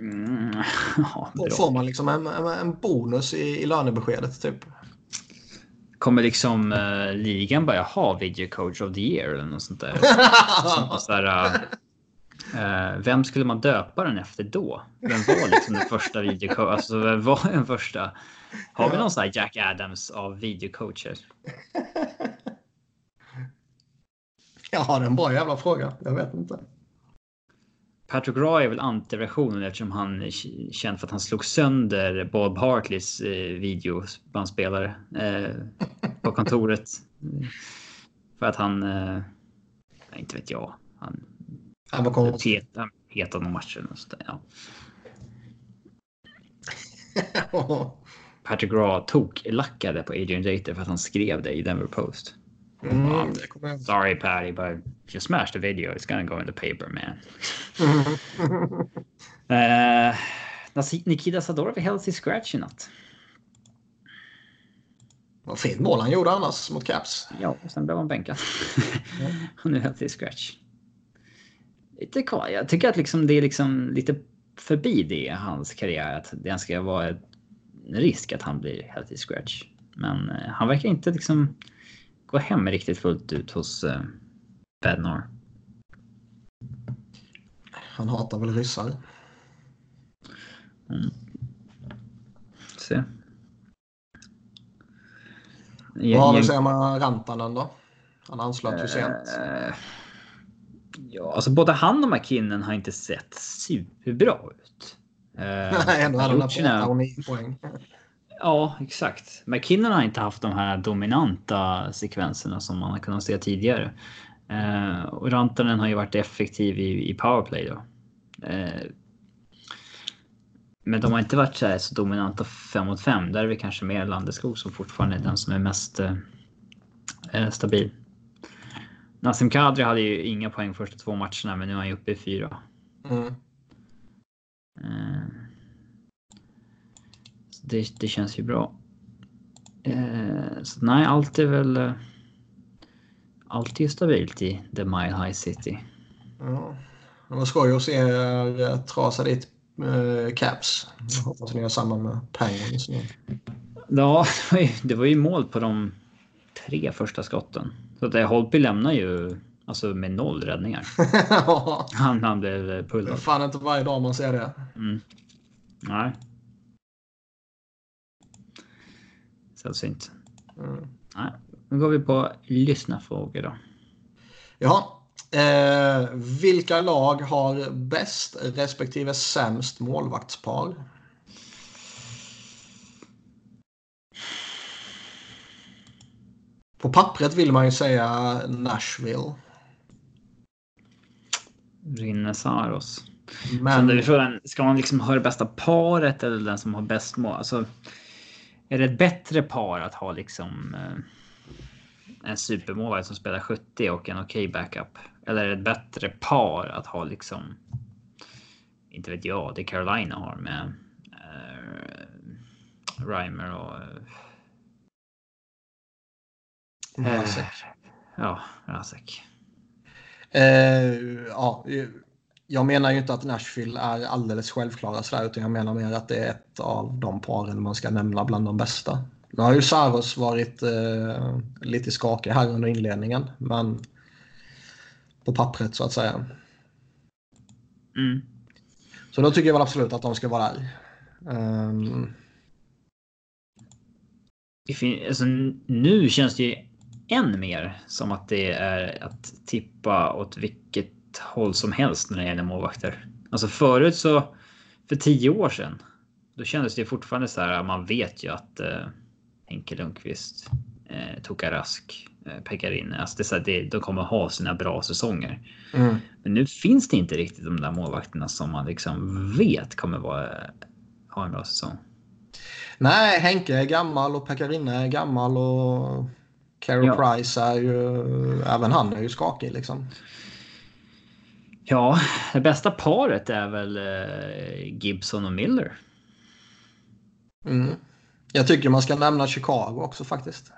Mm, [LAUGHS] ja, får man liksom en, en bonus i, i lönebeskedet typ? Kommer liksom uh, ligan börja ha video coach of the year eller något sånt där? [LAUGHS] så här, uh, vem skulle man döpa den efter då? Vem var liksom den första videocoach? Alltså vem var den första? Har vi någon sån här Jack Adams av videocoacher? [LAUGHS] Ja, det är en bra jävla fråga. Jag vet inte. Patrick Roy är väl antiversionen eftersom han är känd för att han slog sönder Bob Hartleys eh, videobandspelare eh, på [LAUGHS] kontoret. för att han, eh, inte vet jag, han, han var konstigt. Han petade någon match eller sånt ja. [LAUGHS] Patrick Raw tog lackade på Adrian Dater för att han skrev det i Denver Post. Mm, Sorry, Patty, but if you smash the video, it's gonna go in the paper, man. [LAUGHS] uh, Nikita Sadorov är helt i scratch i natt. Vad fint mål han gjorde annars mot Caps. Ja, och sen blev han bänkad. mm. [LAUGHS] och nu helt i scratch. Lite kvar. Jag tycker att liksom det är liksom lite förbi det i hans karriär. Att det ska vara en risk att han blir helt i scratch. Men uh, han verkar inte liksom gå hem riktigt fullt ut hos eh, Bednar. Han hatar väl ryssar. Mm. Se. Vad har du att säga om Rantanen då? Han anslöt ju sent. Uh, ja, alltså både han och McKinnon har inte sett superbra ut. Uh, [LAUGHS] Nej, ändå hade han poäng. Ja, exakt. McKinnon har inte haft de här dominanta sekvenserna som man har kunnat se tidigare. Eh, och Rantanen har ju varit effektiv i, i powerplay då. Eh, men de har inte varit så, så dominanta 5 mot 5. Där är vi kanske mer Landeskog som fortfarande är den som är mest eh, eh, stabil. Nassim Kadri hade ju inga poäng första två matcherna, men nu är han ju uppe i fyra. Mm. Eh, det, det känns ju bra. Eh, så nej, allt är väl... Eh, allt är stabilt i The Mile High City. Ja. Det var skoj att se er eh, trasa dit eh, caps. Jag hoppas ni har samma med Penguins nu. Ja, det var, ju, det var ju mål på de tre första skotten. Så att Holtby lämnar ju alltså med noll räddningar. [LAUGHS] han, han blev pullad. Det är fan inte varje dag man ser det. Mm. Nej. Sällsynt. Mm. Nej, nu går vi på lyssnarfrågor då. Ja, Eh, vilka lag har bäst respektive sämst målvaktspar? På pappret vill man ju säga Nashville. Rinne Saros. Men frågan, ska man liksom ha det bästa paret eller den som har bäst mål? Alltså, är det ett bättre par att ha liksom eh, en supermålvakt som spelar 70 och en okej backup? Eller är det ett bättre par att ha liksom? Inte vet jag, det Carolina har med eh, Reimer och Mrazek. ja, Rasek. Eh, ja, jag menar ju inte att Nashville är alldeles självklara sådär, utan jag menar mer att det är ett av de paren man ska nämna bland de bästa. Nu har ju Saros varit eh, lite skakig här under inledningen, men på pappret så att säga. Mm. Så då tycker jag väl absolut att de ska vara där. Ehm, Det fin- alltså, nu känns det ju än mer som att det är att tippa åt vilket håll som helst när det gäller målvakter. Alltså förut så för tio år sedan. Då kändes det fortfarande så här. Man vet ju att eh, Henke Lundqvist, eh, Toka Rask, eh, Pekarin, alltså det är så här, det, de kommer ha sina bra säsonger. mm. Men nu finns det inte riktigt de där målvakterna som man liksom vet kommer vara, ha en bra säsong. Nej, Henke är gammal och Pekarinne är gammal och Carey Ja. Price är ju, även han är ju skakig liksom. Ja, det bästa paret är väl eh, Gibson och Miller. Mm. Jag tycker man ska nämna Chicago också faktiskt.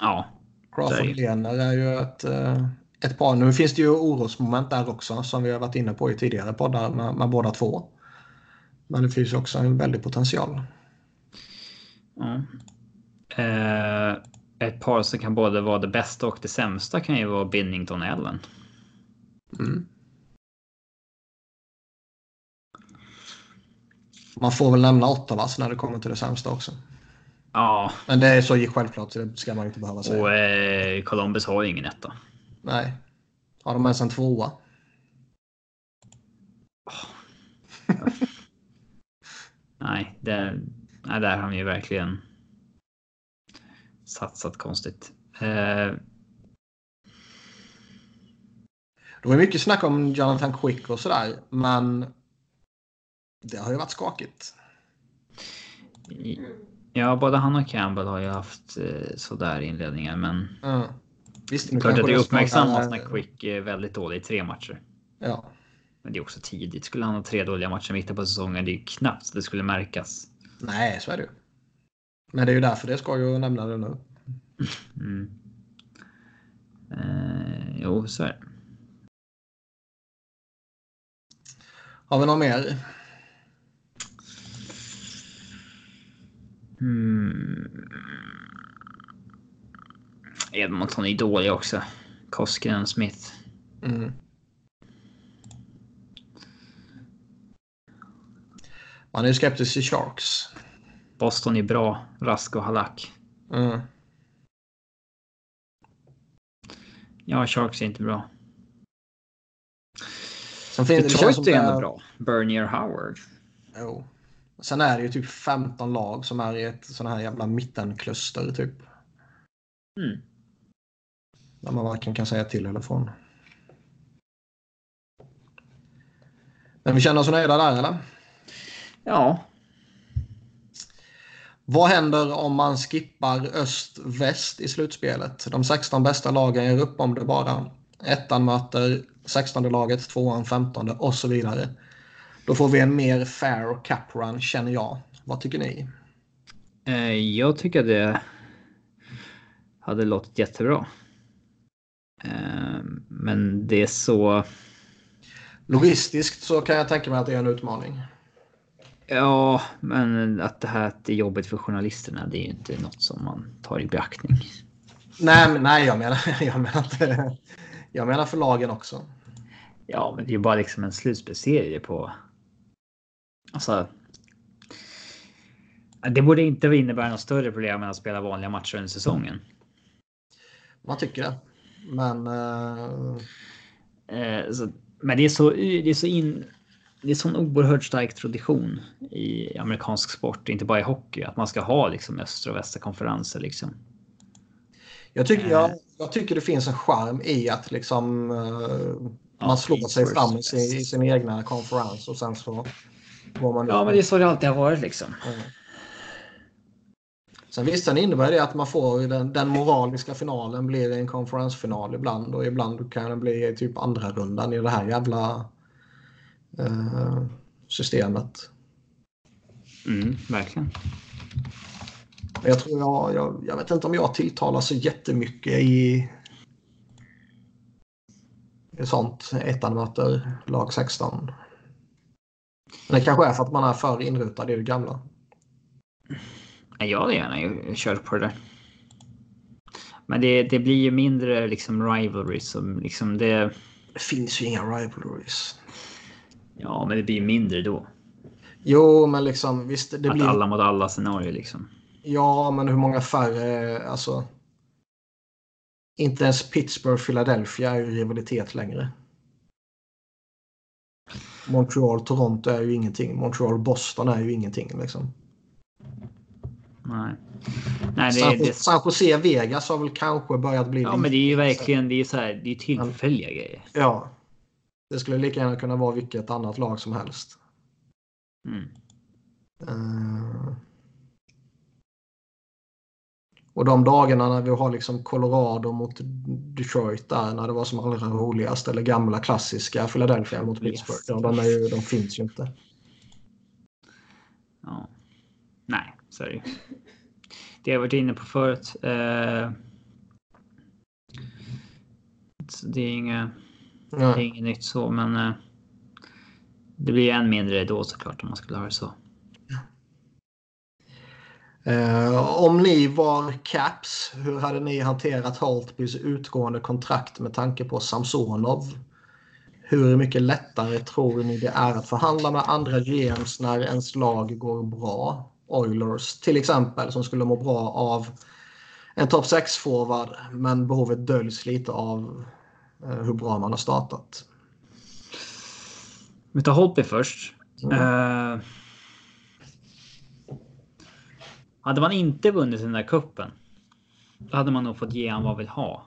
Ja, Crawford är- Lener är ju ett, eh, ett par. Nu finns det ju orosmoment där också som vi har varit inne på i tidigare poddar med, med båda två. Men det finns ju också en väldig potential. ja. Eh, ett par som kan både vara det bästa och det sämsta kan ju vara Binnington och Allen. Mm. Man får väl nämna Ottawas när det kommer till det sämsta också. Ja, Men det är så självklart så det ska man inte behöva säga. och eh, Columbus har ju ingen etta. Nej. Har de ens en tvåa? [LAUGHS] Nej, det, nej, där har de ju verkligen satsat konstigt. Eh, Det var mycket snack om Jonathan Quick och sådär, men det har ju varit skakigt. ja, både han och Campbell har ju haft eh, sådär inledningar, men Mm. Visst, nu klart att det är snart uppmärksammat är- när Quick är väldigt dålig i tre matcher. Ja. Men det är också tidigt. Skulle han ha tre dåliga matcher i mitten på säsongen, det är ju knappt det skulle märkas. Nej, så är det ju. Men det är ju därför det ska ju nämna det nu. [LAUGHS] Mm. Eh, jo, så är det. Har vi något mer? Mm. Edmonton är dåliga också. Koskinen, Smith. Mm. Man är ju skeptisk till Sharks. Boston är bra. Rask och Halak. Mm. Ja, Sharks är inte bra. Sen finns det, det Detroit som är det ändå bra. Bernier Howard. Jo. Sen är det ju typ 15 lag som är i ett sån här jävla mittenkluster typ. Mm. Där man varken kan säga till eller från. Men vi känner oss nöjda där eller? Ja, Vad händer om man skippar öst-väst i slutspelet? De 16 bästa lagen gör upp om det bara. Ettan möter 16 laget, tvåan 15 och så vidare. Då får vi en mer fair cap run känner jag. Vad tycker ni? eh, jag tycker det hade låtit jättebra. Eh, men det är så. Logistiskt så kan jag tänka mig att det är en utmaning. Ja, men att det här att det är jobbigt för journalisterna, det är ju inte något som man tar i beaktning. Nej, men, nej jag, menar, [LAUGHS] jag, menar inte, jag menar för lagen också. Ja, men det är ju bara liksom en slutspelsserie på. Alltså. Det borde inte innebära något större problem än att spela vanliga matcher under säsongen. Man tycker det. Men... Uh... Eh, så, men det är så, det är så in, det är sån oerhört stark tradition i amerikansk sport, inte bara i hockey, att man ska ha liksom östra och västra konferenser liksom. Jag tycker, jag, eh. jag tycker det finns en charm i att liksom uh, man slår sig fram i sin, i sin egna konferens och sen så går man Ja, men det är så det alltid har varit liksom. Mm. Sen visst, sen innebär det att man får den, den moraliska finalen blir en konferensfinal ibland och ibland kan den bli typ andra rundan i det här jävla eh, systemet. Mm, verkligen. Jag tror jag, jag, jag vet inte om jag tilltalar så jättemycket i sånt. Ettan möter lag 16. Men det kanske är för att man är för inrutad i det gamla. Jag hade gärna kört på det där. Men det, det blir ju mindre liksom rivalries. Som liksom det... det finns ju inga rivalries. Ja, men det blir mindre då. Jo, men liksom visst. Det att blir... alla mot alla scenario liksom. Ja, men hur många färre, alltså. Inte ens Pittsburgh Philadelphia är ju rivalitet längre. Montreal Toronto är ju ingenting. Montreal Boston är ju ingenting liksom. Nej. Nej, det, San, det... San Jose Vegas har väl kanske börjat bli... Ja, men det är ju verkligen det är så här, det är tillfälliga men, grejer. Ja. Det skulle lika gärna kunna vara vilket annat lag som helst. Mm. Uh... Och de dagarna när vi har liksom Colorado mot Detroit där när det var som allra roligast eller gamla klassiska Philadelphia mot Pittsburgh. Yes. De, är ju, de finns ju inte. Ja. Nej, så är det Det har jag varit inne på förut. Eh, det är inget, det är inget nytt så, men eh, det blir än mindre då såklart om man skulle ha det så. Uh, om ni var Caps, hur hade ni hanterat Holtbys utgående kontrakt med tanke på Samsonov? Hur mycket lättare tror ni det är att förhandla med andra GMs när ens lag går bra? Oilers till exempel som skulle må bra av en topp 6-forward men behovet döljs lite av uh, hur bra man har startat. Vi tar Holtby först. Mm. Uh... Hade man inte vunnit den där kuppen. Då hade man nog fått ge han vad vill ha.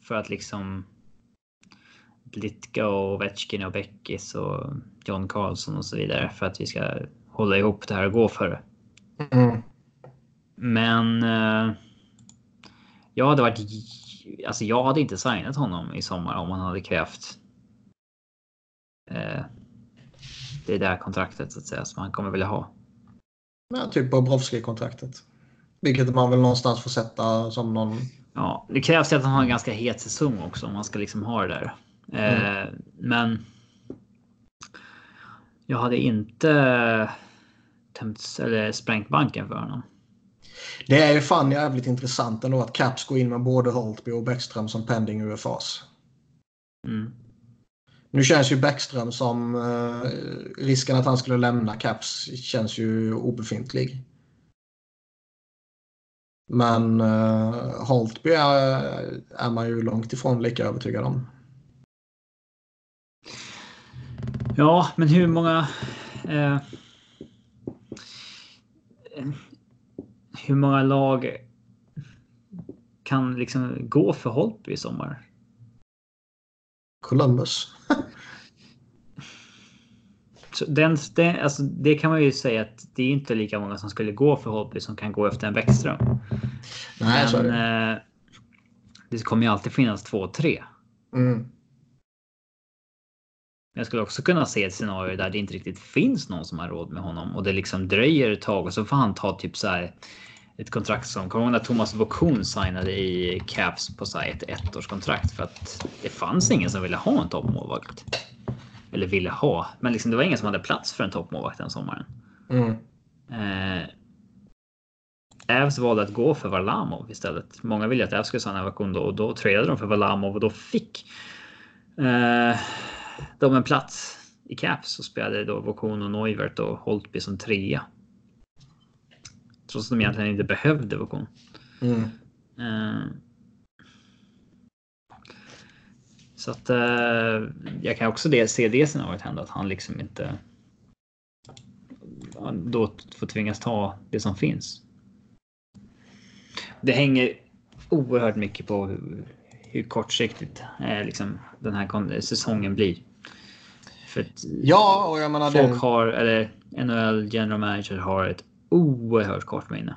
För att liksom. Blitka och Ovechkin och Beckis och John Carlson och så vidare. För att vi ska hålla ihop det här och gå för det. Mm. Men. Eh, jag hade varit. Alltså jag hade inte signat honom i sommar om han hade krävt. Eh, det där kontraktet så att säga som han kommer vilja ha. Ja, typ Bobrovski-kontraktet. Vilket man väl någonstans får sätta som någon... Ja, det krävs ju att han har en ganska het säsong också om man ska liksom ha det där. Mm. Eh, men. Jag hade inte tömt eller sprängt banken för honom. Det är ju fan jävligt intressant ändå att Caps går in med både Holtby och Bäckström som pending UFAs. Mm. Nu känns ju Bäckström som eh, risken att han skulle lämna Caps känns ju obefintlig. Men eh, Holtby är, är man ju långt ifrån lika övertygad om. Ja, men hur många... Eh, hur många lag kan liksom gå för Holtby i sommar? Columbus. [LAUGHS] den, den, alltså, det kan man ju säga att det är inte lika många som skulle gå för Holtby som kan gå efter en Bäckström. Nej, Men det. Eh, det kommer ju alltid finnas två, tre. Mm. Jag skulle också kunna se ett scenario där det inte riktigt finns någon som har råd med honom och det liksom dröjer ett tag och så får han ta typ så här ett kontrakt som kommer när Thomas Vokun signade i Caps på så ett ettårskontrakt för att det fanns ingen som ville ha en toppmålvakt. Eller ville ha, men liksom det var ingen som hade plats för en toppmålvakt den sommaren. Mm. Eh, Ävs valde att gå för Varlamov istället. Många ville att Ävs skulle signa Vakundo och då tradade de för Varlamov och då fick eh, de en plats i Caps och spelade då Vokun och Neuvert och Holtby som trea. Trots att de egentligen inte behövde Vokon. Mm. Uh, Så att eh, jag kan också det, se det scenariot hända att han liksom inte. Då får tvingas ta det som finns. Det hänger oerhört mycket på hur, hur kortsiktigt eh, liksom den här säsongen blir. För ja, och jag menar folk det... har, eller NHL general manager har ett oerhört kort minne.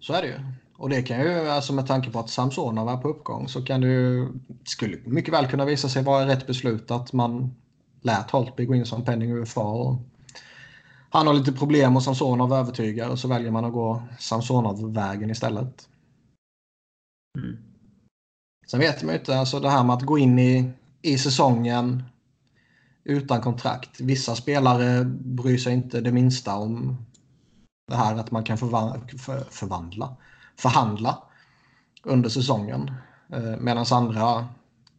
Så är det ju. Och det kan ju, alltså med tanke på att Samsonov är på uppgång så kan det ju, skulle mycket väl kunna visa sig vara rätt beslut att man lät Holtby gå in som penning UFA. Och han har lite problem och Samsonov övertygar och så väljer man att gå Samsonov-vägen istället. Mm. Sen vet man ju inte, alltså det här med att gå in i, i säsongen utan kontrakt. Vissa spelare bryr sig inte det minsta om det här att man kan förvandla, för, förvandla förhandla under säsongen. Eh, Medan andra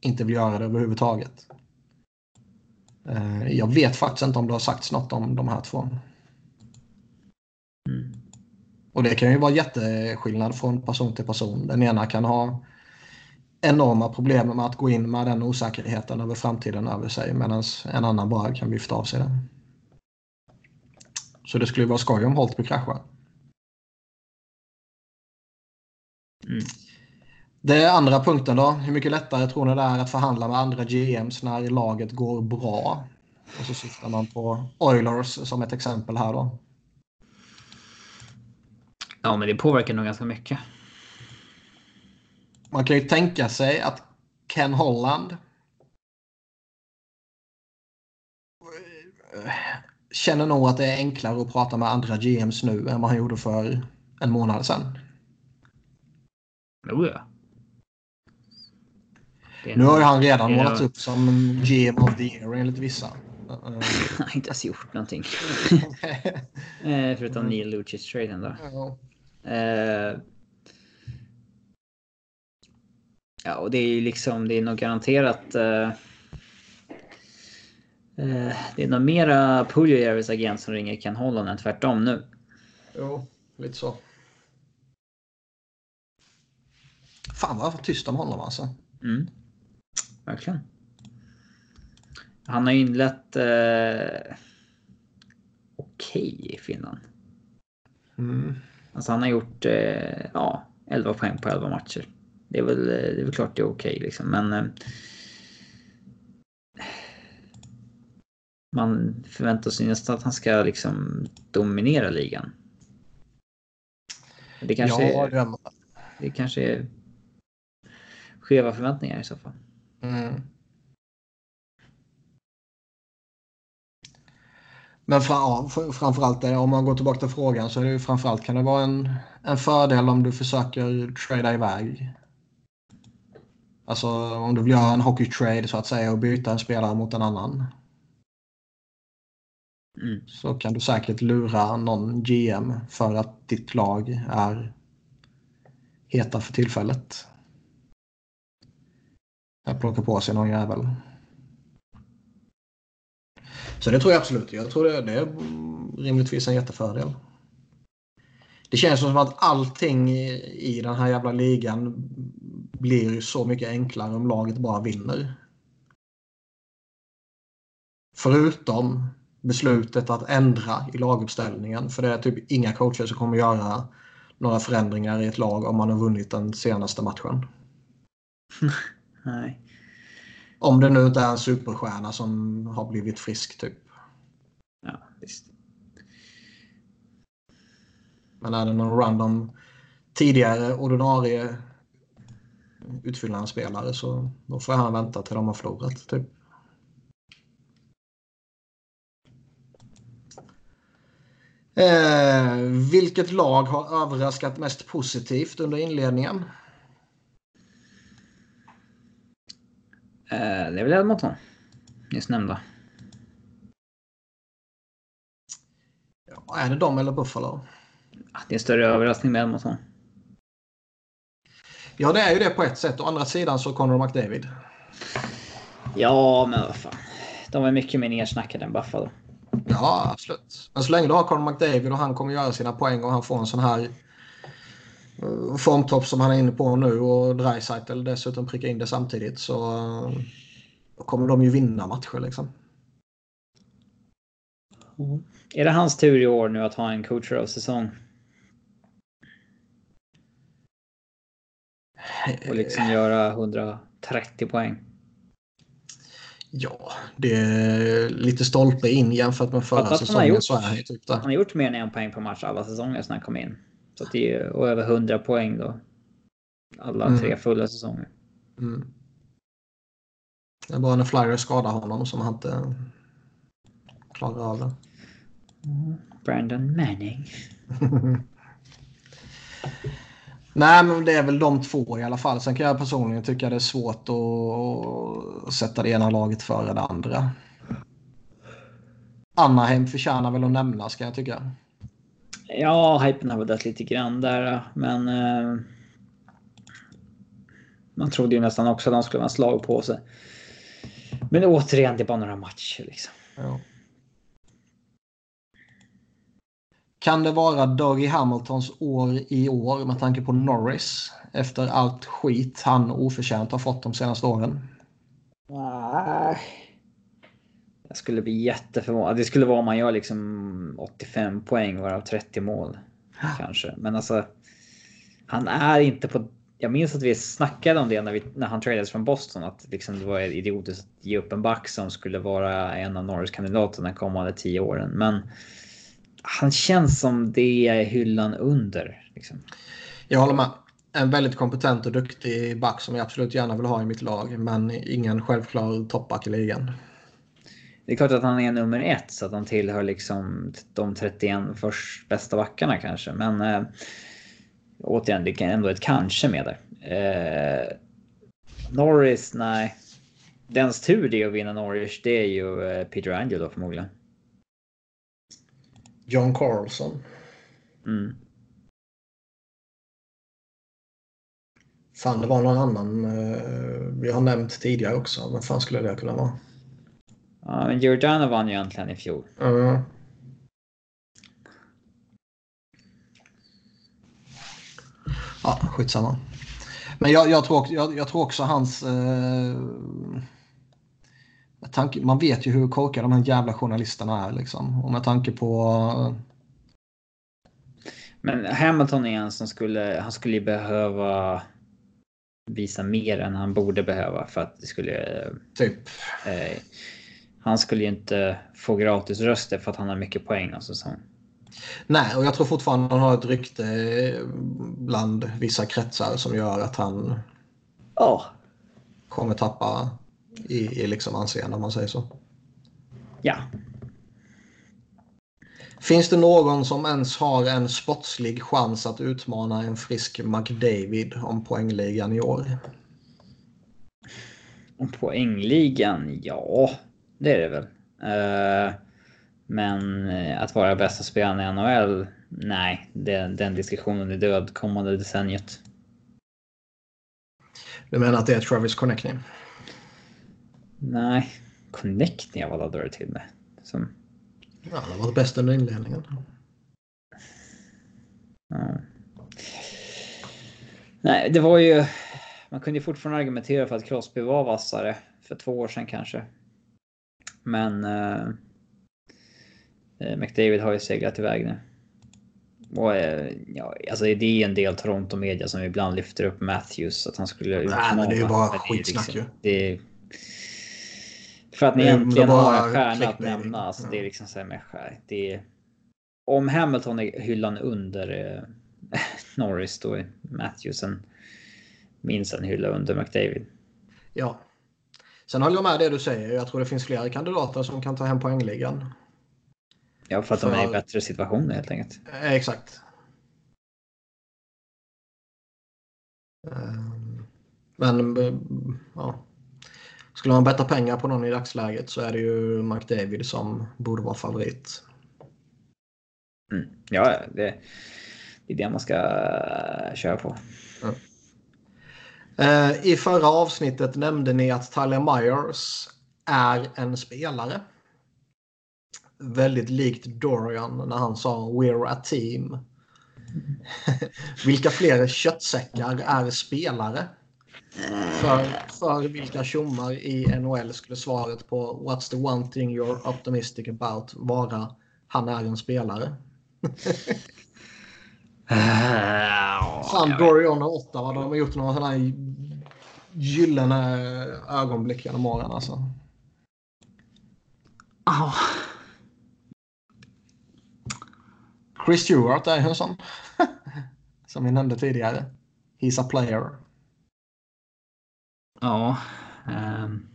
inte vill göra det överhuvudtaget. Eh, jag vet faktiskt inte om det har sagts något om de här två. Mm. Och det kan ju vara jätteskillnad från person till person. Den ena kan ha enorma problem med att gå in med den osäkerheten över framtiden över sig medan en annan bara kan vifta av sig det. Så det skulle vara skoj om Holtby kraschar. Mm. Det andra punkten då. Hur mycket lättare tror ni det är att förhandla med andra GMs när laget går bra? Och så syftar man på Oilers som ett exempel här då. Ja, men det påverkar nog ganska mycket. Man kan ju tänka sig att Ken Holland känner nog att det är enklare att prata med andra GMs nu än vad han gjorde för en månad sedan. Jo, ja. Nu har ju han redan målats upp som GM of the year enligt vissa. [LAUGHS] Han har inte ens gjort någonting. [LAUGHS] Eh, förutom mm. Neil Lucic-traden då. Ja. Uh, ja, och det är ju liksom, det är nog garanterat. Uh, uh, det är nog mera Puljujärvis agent som ringer Ken Holland än tvärtom nu. Jo, lite så. Fan vad tyst om honom alltså. Mm. Verkligen. Han har inlett eh, okej okay i Finland. Mm. Alltså han har gjort eh, ja, 11 poäng på 11 matcher. Det är väl, det är väl klart det är okej okay, liksom. Men man förväntar sig nästan att han ska liksom dominera ligan. Det kanske, ja, det, det kanske är skeva förväntningar i så fall. Mm. Men fra, ja, framförallt det, om man går tillbaka till frågan så är det ju framförallt kan det vara en, en fördel om du försöker trada iväg. Alltså om du vill göra en hockey trade så att säga och byta en spelare mot en annan. Mm. Så kan du säkert lura någon GM för att ditt lag är heta för tillfället. Att plocka på sig någon jävel. Så det tror jag absolut. Jag tror det, det är rimligtvis en jättefördel. Det känns som att allting i den här jävla ligan blir så mycket enklare om laget bara vinner. Förutom beslutet att ändra i laguppställningen. För det är typ inga coacher som kommer göra några förändringar i ett lag om man har vunnit den senaste matchen. [LAUGHS] Nej. Om det nu inte är en superstjärna som har blivit frisk typ. Ja, visst. Men är det någon random tidigare ordinarie utfyllande spelare så då får han vänta till de har förlorat. Typ. Eh, vilket lag har överraskat mest positivt under inledningen? Eh, det är väl Edmonton. Nyss nämnda. Ja, är det de eller Buffalo? Det är en större överraskning med Edmonton. Ja, det är ju det på ett sätt. Å andra sidan så Conor McDavid. Ja, men vad fan. De är mycket mer nersnackade än Buffalo. Ja, absolut. Men så länge du har Conor McDavid och han kommer göra sina poäng och han får en sån här eh, formtopp som han är inne på nu och Dreisaitl dessutom pricka in det samtidigt så eh, kommer de ju vinna matcher liksom. Mm. Är det hans tur i år nu att ha en coacher av säsong? Och liksom göra 130 poäng. Ja, det är lite stolpe in jämfört med förra säsongen. Gjort, så är typ han har gjort mer än en poäng per match alla säsonger sedan han kom in. Så det är och över 100 poäng då. Alla mm. tre fulla säsonger. Mm. Det är bara när Flyers skadar honom som han inte klarar av det. Brandon Manning. [LAUGHS] Nej, men det är väl de två i alla fall. Sen kan jag personligen tycka det är svårt att sätta det ena laget före det andra. Anaheim förtjänar väl att nämnas kan jag tycka. Ja, hypen har väl dött lite grann där, men. Eh, man trodde ju nästan också att de skulle vara slag på sig. Men återigen, det är bara några matcher liksom. Ja. Kan det vara Dougie Hamiltons år i år med tanke på Norris? Efter allt skit han oförtjänt har fått de senaste åren. Nej. Jag skulle bli jätteförvånad. Det skulle vara om man gör liksom 85 poäng varav 30 mål. Kanske. Men alltså. Han är inte på... Jag minns att vi snackade om det när, vi, när han tradades från Boston. Att liksom det var idiotiskt att ge upp en back som skulle vara en av Norris kandidaterna kommande 10 åren. Men han känns som det är hyllan under. Liksom. Jag håller med. En väldigt kompetent och duktig back som jag absolut gärna vill ha i mitt lag. Men ingen självklar toppback i ligan. Det är klart att han är nummer ett så att han tillhör liksom de 31 först bästa backarna kanske. Men äh, återigen, det är ändå ett kanske med det. Äh, Norris, nej. Dens tur det är att vinna Norris, det är ju äh, Peter Angelo förmodligen. John Carlson. Mm. Fan, det var någon annan eh, vi har nämnt tidigare också. Vem fan skulle det kunna vara? Ja, men Giordano vann ju egentligen i fjol. Mm. Ja, skitsamma. Men jag, jag, tror, jag, jag tror också hans... Eh, tanke, man vet ju hur korkade de här jävla journalisterna är. Liksom. Och med tanke på... Men Hamilton är en som skulle, han skulle behöva visa mer än han borde behöva för att det skulle... Typ. Eh, han skulle ju inte få gratis röster för att han har mycket poäng någon säsong. Nej, och jag tror fortfarande han har ett rykte bland vissa kretsar som gör att han oh. kommer tappa i, i liksom anseende om man säger så. Ja. Finns det någon som ens har en sportslig chans att utmana en frisk McDavid om poängligan i år? Om poängligan? Ja, det är det väl. Uh, men eh, att vara bästa spelaren i NHL? Nej, det, den diskussionen är död kommande decenniet. Du menar att det är Travis Connecting? Nej, Connecting vad laddar du till med? Som... Ja, det var bäst under inledningen. Ja. Nej, det var ju... Man kunde ju fortfarande argumentera för att Crosby var vassare för två år sedan kanske. Men uh, McDavid har ju seglat iväg nu. Och, uh, ja, alltså det är en del Toronto media som ibland lyfter upp Matthews att han skulle utmana. Nej, men det är ju bara skitsnack ju. Det, för att ni äntligen har en stjärna att nämna. Alltså, ja. Det är liksom så här med. Det är, om Hamilton är hyllan under eh, [LAUGHS] Norris då är Matthews en minst en hylla under McDavid. Ja. Sen håller jag med det du säger. Jag tror det finns flera kandidater som kan ta hem poängligan. Ja, för att för... de är i bättre situationer helt enkelt. Eh, exakt. Ehm, men ja. Skulle man betta pengar på någon i dagsläget så är det ju McDavid som borde vara favorit. Mm. Ja, det, det, är det man ska köra på. Uh, I förra avsnittet nämnde ni att Tyler Myers är en spelare. Väldigt likt Dorian när han sa “We're a team”. [LAUGHS] vilka fler köttsäckar är spelare? För, för vilka tjommar i NHL skulle svaret på What's the one thing you're optimistic about vara han är en spelare? [LAUGHS] Fan, Dorion och Ottawa, de har gjort några sådana här gyllene ögonblick genom åren alltså. Ja. Chris Stewart är en sån. [LAUGHS] Som vi nämnde tidigare. He's a player. Ja. ehm.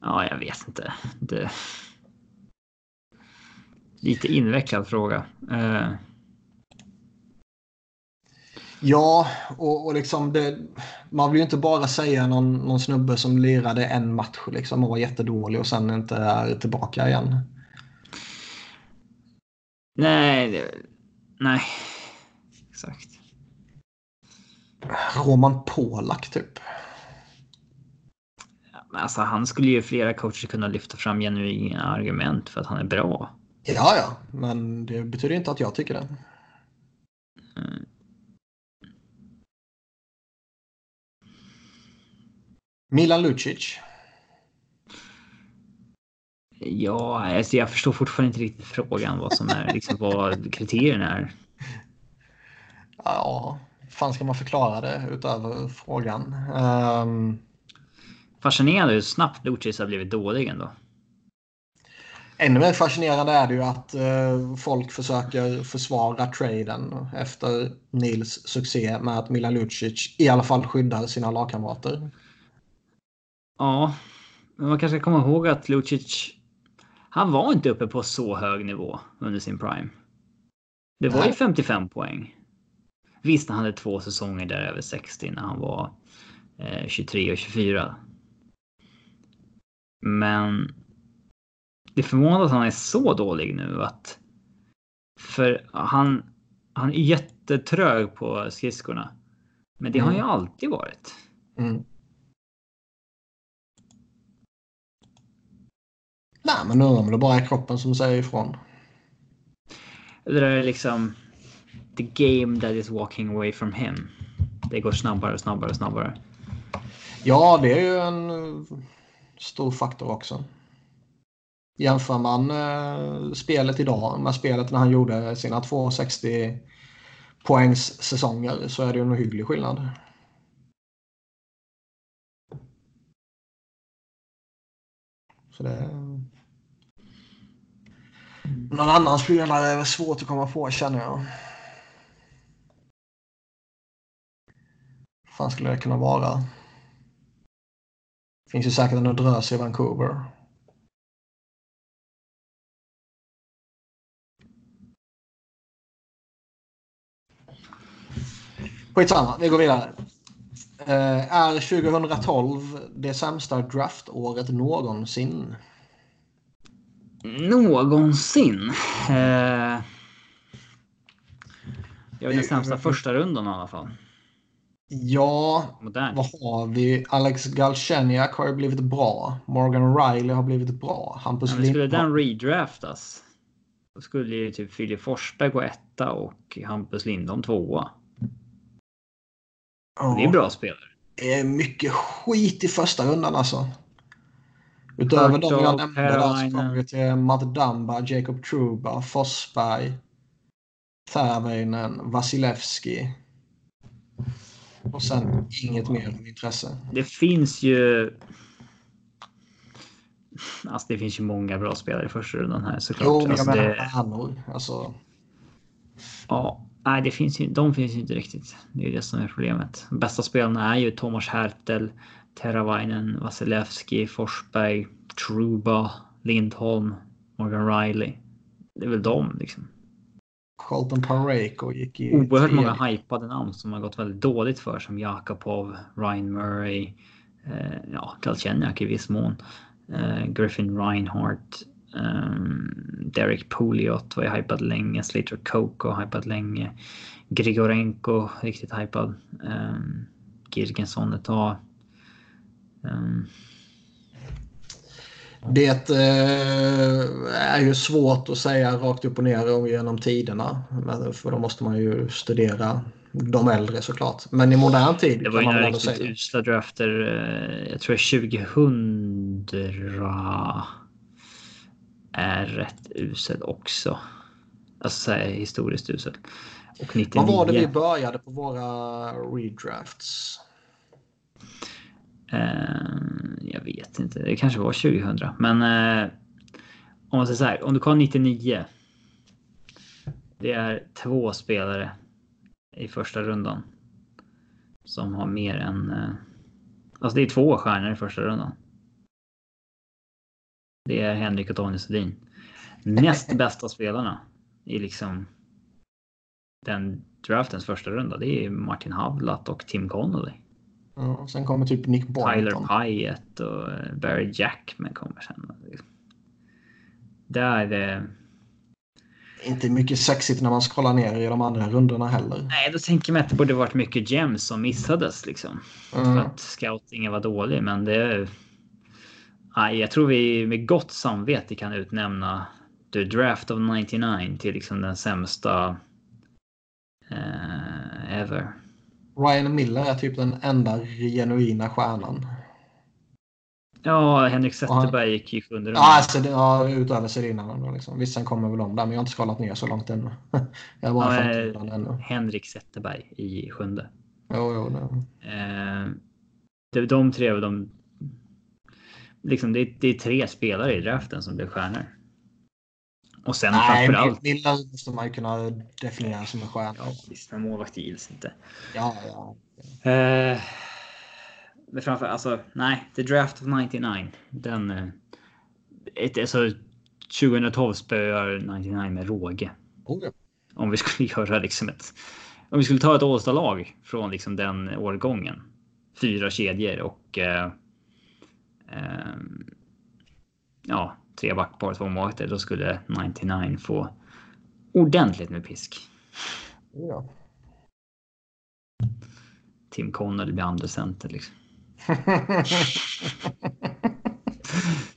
Ja, jag vet inte. Det... Lite invecklad fråga. Eh, Ja, och, och liksom det, man vill ju inte bara säga någon, någon snubbe som lirade en match liksom och var jättedålig och sen inte är tillbaka igen. nej, det... nej. Exakt. Roman Polak typ. Men Alltså, han skulle ju flera coacher kunna lyfta fram genuina argument för att han är bra. Ja, ja, men det betyder inte att jag tycker det. Mm. Milan Lucic. Ja, alltså jag förstår fortfarande inte riktigt frågan vad som är liksom vad [LAUGHS] kriterierna är. Ja, fan ska man förklara det utöver frågan? Um, Fascinerande hur snabbt Lucic har blivit dålig ändå. ännu mer fascinerande är det ju att eh, folk försöker försvara traden efter Nils succé med att Milan Lucic i alla fall skyddar sina lagkamrater. Ja, men man kanske ska komma ihåg att Lucic. Han var inte uppe på så hög nivå under sin prime. Det var ju Nej. 55 poäng. Visst, han hade två säsonger där över 60 när han var eh, 23 och 24. Men. Det är förvånande att han är så dålig nu att. För han. Han är jättetrög på skridskorna. Men det har han ju alltid varit. Mm. Nej, men nu om det bara är kroppen som säger ifrån. Det där är liksom the game that is walking away from him. Det går snabbare och snabbare och snabbare. Ja, det är ju en eh, stor faktor också. Jämför man eh, spelet idag med spelet när han gjorde sina 260 poängs säsonger så är det ju en hygglig skillnad. Så det... Någon annan spelare är svårt att komma på känner jag. Fan skulle det kunna vara? Finns ju säkert en drös i Vancouver. Skitsamma, vi går vidare. Eh, är 2012 det sämsta draftåret någonsin? Någonsin. Eh, jag ju- sämsta första rundan i alla fall. Ja, Modernt. vad har vi? Alex Galchenyuk har ju blivit bra. Morgan Riley har blivit bra. Hampus Men skulle den redraftas. Då skulle ju typ Filip Forsberg gå etta och Hampus Lindholm tvåa. Ja. Det är bra spelare. Det är mycket skit i första rundan alltså. Utöver de jag nämnde där så kommer vi till Matt Dumba, Jacob Truba, Forsberg, Terveinen, Vasilevski. Och sen inget mer av intresse. Det finns ju. Alltså det finns ju många bra spelare i första rundan här såklart. Jo, men jag alltså, menar det, stjärnor. Alltså, ja, nej, det finns ju, de finns ju inte riktigt. Det är det som är problemet. De bästa spelarna är ju Tomas Hertel, Teravainen, Vasilevski, Forsberg, Truba, Lindholm, Morgan Riley. Det är väl de liksom. Colton Pareko gick i... Oerhört många hypade namn som har gått väldigt dåligt för som Jakobov, Ryan Murray, eh, ja, Galchenyuk i viss mån, eh, Griffin Reinhardt, ehm, Derek Pouliot var ju hypad länge, Slater Coco hypad länge, Grigorenko riktigt hypad, um, Girgensson ett tag. Ehm, Det eh, är ju svårt att säga rakt upp och ner genom tiderna. För då måste man ju studera de äldre såklart. Men i modern tid Det var ju några riktigt usla drafter. eh, Jag tror 2000 är rätt usel också. Alltså historiskt usel. Och 99. Vad var det vi började på våra redrafts? Eh, jag vet inte. Det kanske var 2000. Men eh, om man säger så här. Om du kollar 99. Det är två spelare i första rundan. Som har mer än... Eh, alltså det är två stjärnor i första rundan. Det är Henrik och Tony Sedin. Näst bästa spelarna i liksom den draftens första runda. Det är Martin Havlat och Tim Connolly. Ja, sen kommer typ Nick Tyler Boynton. Pyatt och eh, Barry Jackman kommer sen. Där är det... Inte mycket sexigt när man scrollar ner i de andra rundorna heller. Nej, då tänker man att det borde varit mycket gems som missades liksom. För Mm. att scoutingen var dålig, men det... Nej, jag tror vi med gott samvete kan utnämna The Draft of 99 till liksom den sämsta eh, ever. Ryan Miller är typ den enda genuina stjärnan. Ja, Henrik Zetterberg gick ju rundan. Ja, alltså, det- ja utöver Sedinarna liksom. Visst, sen kommer väl de där, men jag har inte skalat ner så långt ännu. [LAUGHS] jag bara Ja, men- femte ännu. Henrik Zetterberg i sjunde. Jo, jo, det. Eh, det, de tre de... Liksom det, är- det är tre spelare i draften som blev stjärnor. Och sen Nej, framförallt... Miller måste man ju kunna definiera som en stjärna. Ja, visst, men målvakt gills inte. Ja, ja. Eh, men framför, alltså, nej, The Draft of 99. Den... Eh, ett, alltså, 2012 spöar 99 med råge. Oh, ja. Om vi skulle [LAUGHS] göra liksom ett... Om vi skulle ta ett Årsta-lag från liksom den årgången. Fyra kedjor och... Eh, ehm, ja, tre backpar, två målvakter. Då skulle 99 få ordentligt med pisk. Ja. Tim Connell blir andra center liksom. [LAUGHS]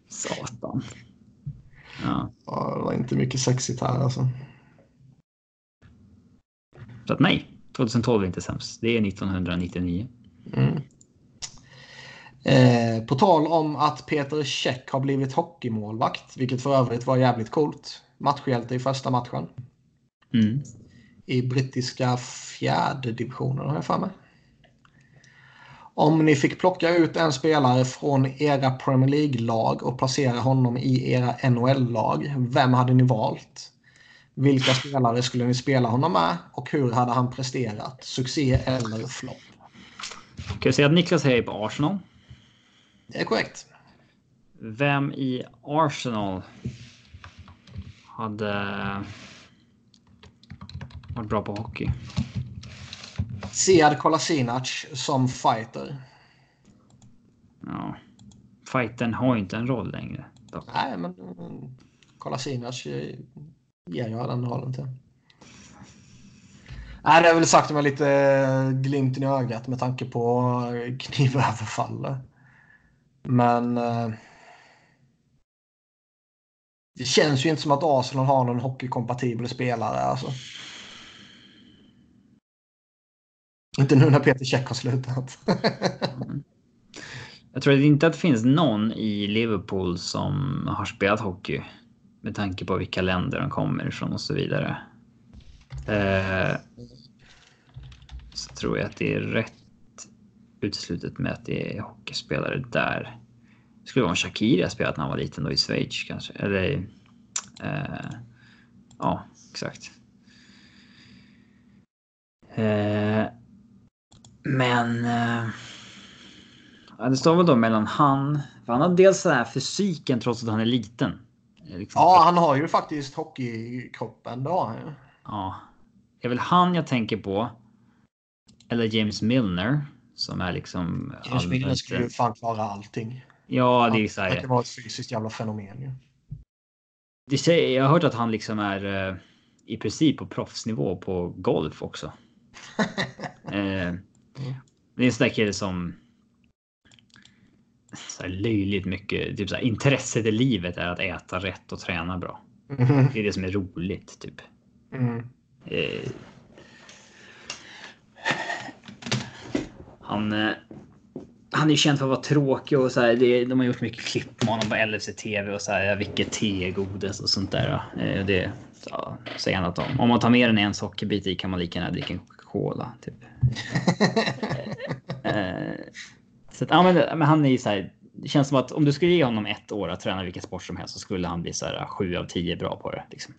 Satan. Ja, ja, det var inte mycket sexigt här alltså. så att nej. 2012 är inte sämst. Det är 1999. Eh, på tal om att Peter Käck har blivit hockeymålvakt, vilket för övrigt var jävligt coolt. Matchhjälte i första matchen. Mm. I brittiska fjärde divisionen har jag för mig. Om ni fick plocka ut en spelare från era Premier League-lag och placera honom i era NHL-lag, vem hade ni valt? Vilka spelare skulle ni spela honom med och hur hade han presterat? Succé eller flopp? Kan jag säga att Niklas är på Arsenal? Det är korrekt. Vem i Arsenal hade varit bra på hockey? Sead Kolasinac som fighter. Ja. Fighten har inte en roll längre. Dock. Nej, men mm, Kolasinac eh, ger jag den rollen till. Nej, det är väl sagt med lite eh, glimten i ögat med tanke på eh, knivöverfallet. Men eh, det känns ju inte som att Arsenal har någon hockeykompatibel spelare. Alltså. Inte nu när Peter Käck har slutat. Mm. Jag tror inte att det finns någon i Liverpool som har spelat hockey. Med tanke på vilka länder de kommer ifrån och så vidare. Eh, så tror jag att det är rätt uteslutet med att det är hockeyspelare där. Det skulle vara om Shakira spelat när han var liten då i Schweiz kanske. Eller... Eh, ja, exakt. Eh, men... Eh, Ja, det står väl då mellan han. För han har dels den här fysiken trots att han är liten. Eh, Liksom, ja, han har ju faktiskt hockeykroppen. Det har han ju. ja. Det är väl han jag tänker på. Eller James Milner. Som är liksom... Allmänt- skulle ju fan klara allting. Ja, det är så här. kan vara ett fysiskt jävla fenomen ju. Det säger, jag har hört att han liksom är eh, i princip på proffsnivå på golf också. [LAUGHS] eh, det är en sån där kille som. så här löjligt mycket. Typ så här, intresset i livet är att äta rätt och träna bra. Mhm. Det är det som är roligt typ. Mm. Eh, han, eh, han är ju känd för att vara tråkig och så här, det, de har gjort mycket klipp med honom på LFC TV och så här, vilket te är godast och sånt där. Eh, det ja, säger han att om, om man tar mer än en sockerbit i kan man lika gärna dricka en Coca-Cola. Typ. [LAUGHS] Eh, så att, ja, men, men han är ju så här. Det känns som att om du skulle ge honom ett år att träna vilken sport som helst så skulle han bli så här 7 av 10 bra på det. Liksom.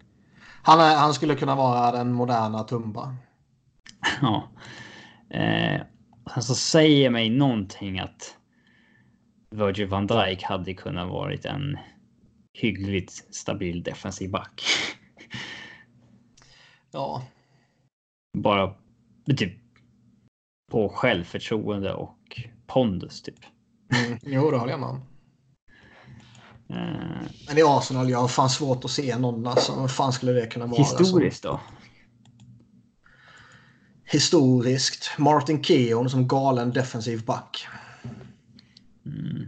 Han, är, han skulle kunna vara den moderna Tumba. [LAUGHS] Ja. Eh, sen så säger mig någonting att Virgil van Dijk hade kunnat varit en hyggligt stabil defensiv back. [LAUGHS] Ja, Bara typ på självförtroende och pondus typ. mm. jo det håller jag med om. Eh, Men i Arsenal, jag har fan svårt att se någon. Alltså, vad fan skulle det kunna vara? Alltså, historiskt då? Historiskt. Martin Keown som galen defensiv back. Mm.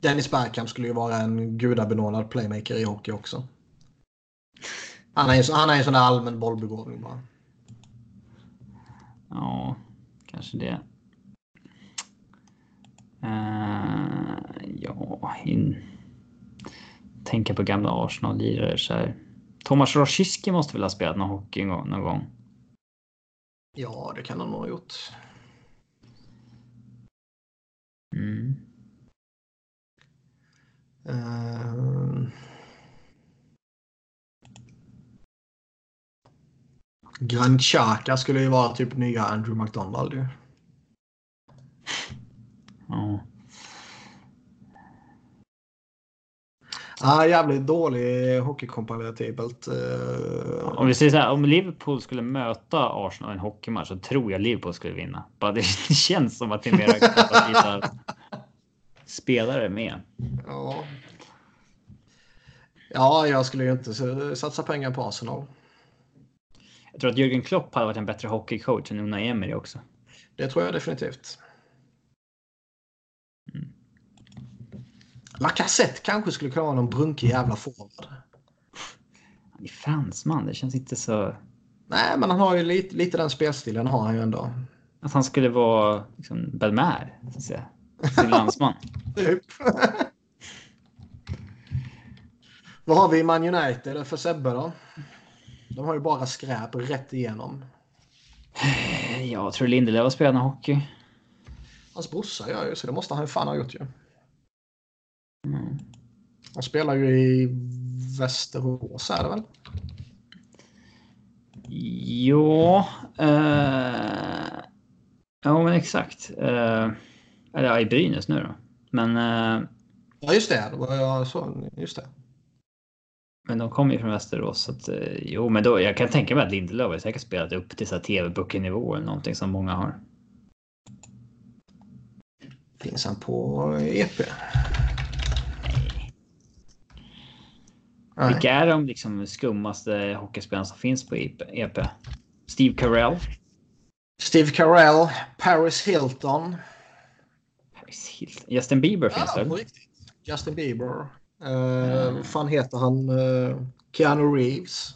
Dennis Bergkamp skulle ju vara en gudabenådad playmaker i hockey också. Han är ju han är en sån där allmän bollbegåvning bara. Ja, kanske det. Uh, ja, in... tänka på gamla Arsenal-lirare så här. Tomas Rosicki måste väl ha spelat någon hockey en gång, någon gång. Ja, det kan han nog ha gjort. Mm. Uh... Grand Chaka skulle ju vara typ nya Andrew McDonald ju. Ja. Ah, jävligt dålig hockeykompatibelt. Uh... Om vi säger så här, om Liverpool skulle möta Arsenal i en hockeymatch så tror jag Liverpool skulle vinna. Bara det [LAUGHS] känns som att det är mera kompatibla spelare med. Ja. Ja, jag skulle ju inte satsa pengar på Arsenal. Jag tror att Jürgen Klopp hade varit en bättre hockeycoach än Unai Emery också. Det tror jag definitivt. Lacazette kanske skulle kunna vara någon brunkig jävla forward. Han är fransman, det känns inte så... Nej, men han har ju lite, lite den spelstilen har han ju ändå. Att han skulle vara liksom Belmer, så att säga. Sin landsman. [LAUGHS] Typ. Vad har vi i Man United för Sebbe då? De har ju bara skräp rätt igenom. Jag tror Lindelöf har spelat hockey. Hans brorsa gör ju så det måste han ju fan ha gjort ju. Mm. Han spelar ju i Västerås är det väl? Ja, eh, ja men exakt. Eh, eller ja, i Brynäs nu då. Men, eh, Ja just det, det var jag så, just det. men de kommer ju från Västerås. Så att, eh, jo, men då, jag kan tänka mig att Lindelöf har säkert spelat upp till så här TV-booker-nivå eller någonting som många har. Finns han på EP? Nej. Vilka är de liksom skummaste hockeyspelarna som finns på EP? Steve Carell. Steve Carell, Paris Hilton. Paris Hilton. Justin Bieber finns Ja, på riktigt. Justin Bieber. Uh, Vad fan heter han? Uh, Keanu Reeves.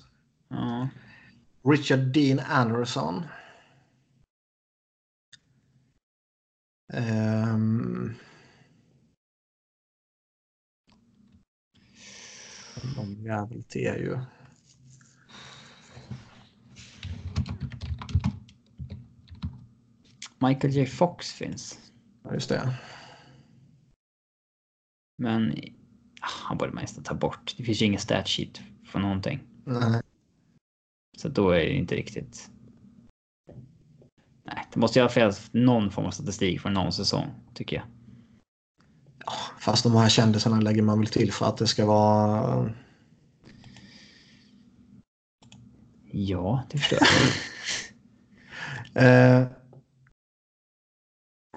Ja. Richard Dean Anderson. Um, någon jävel till är ju. Michael J Fox finns. Ja, just det. Men han borde man nästan ta bort. Det finns ju ingen stat sheet för någonting. Nej. Så då är det inte riktigt. Nej, det måste i alla fall någon form av statistik för någon säsong tycker jag. Fast de här kändisarna lägger man väl till för att det ska vara... Ja, det förstår jag. Uh, [LAUGHS]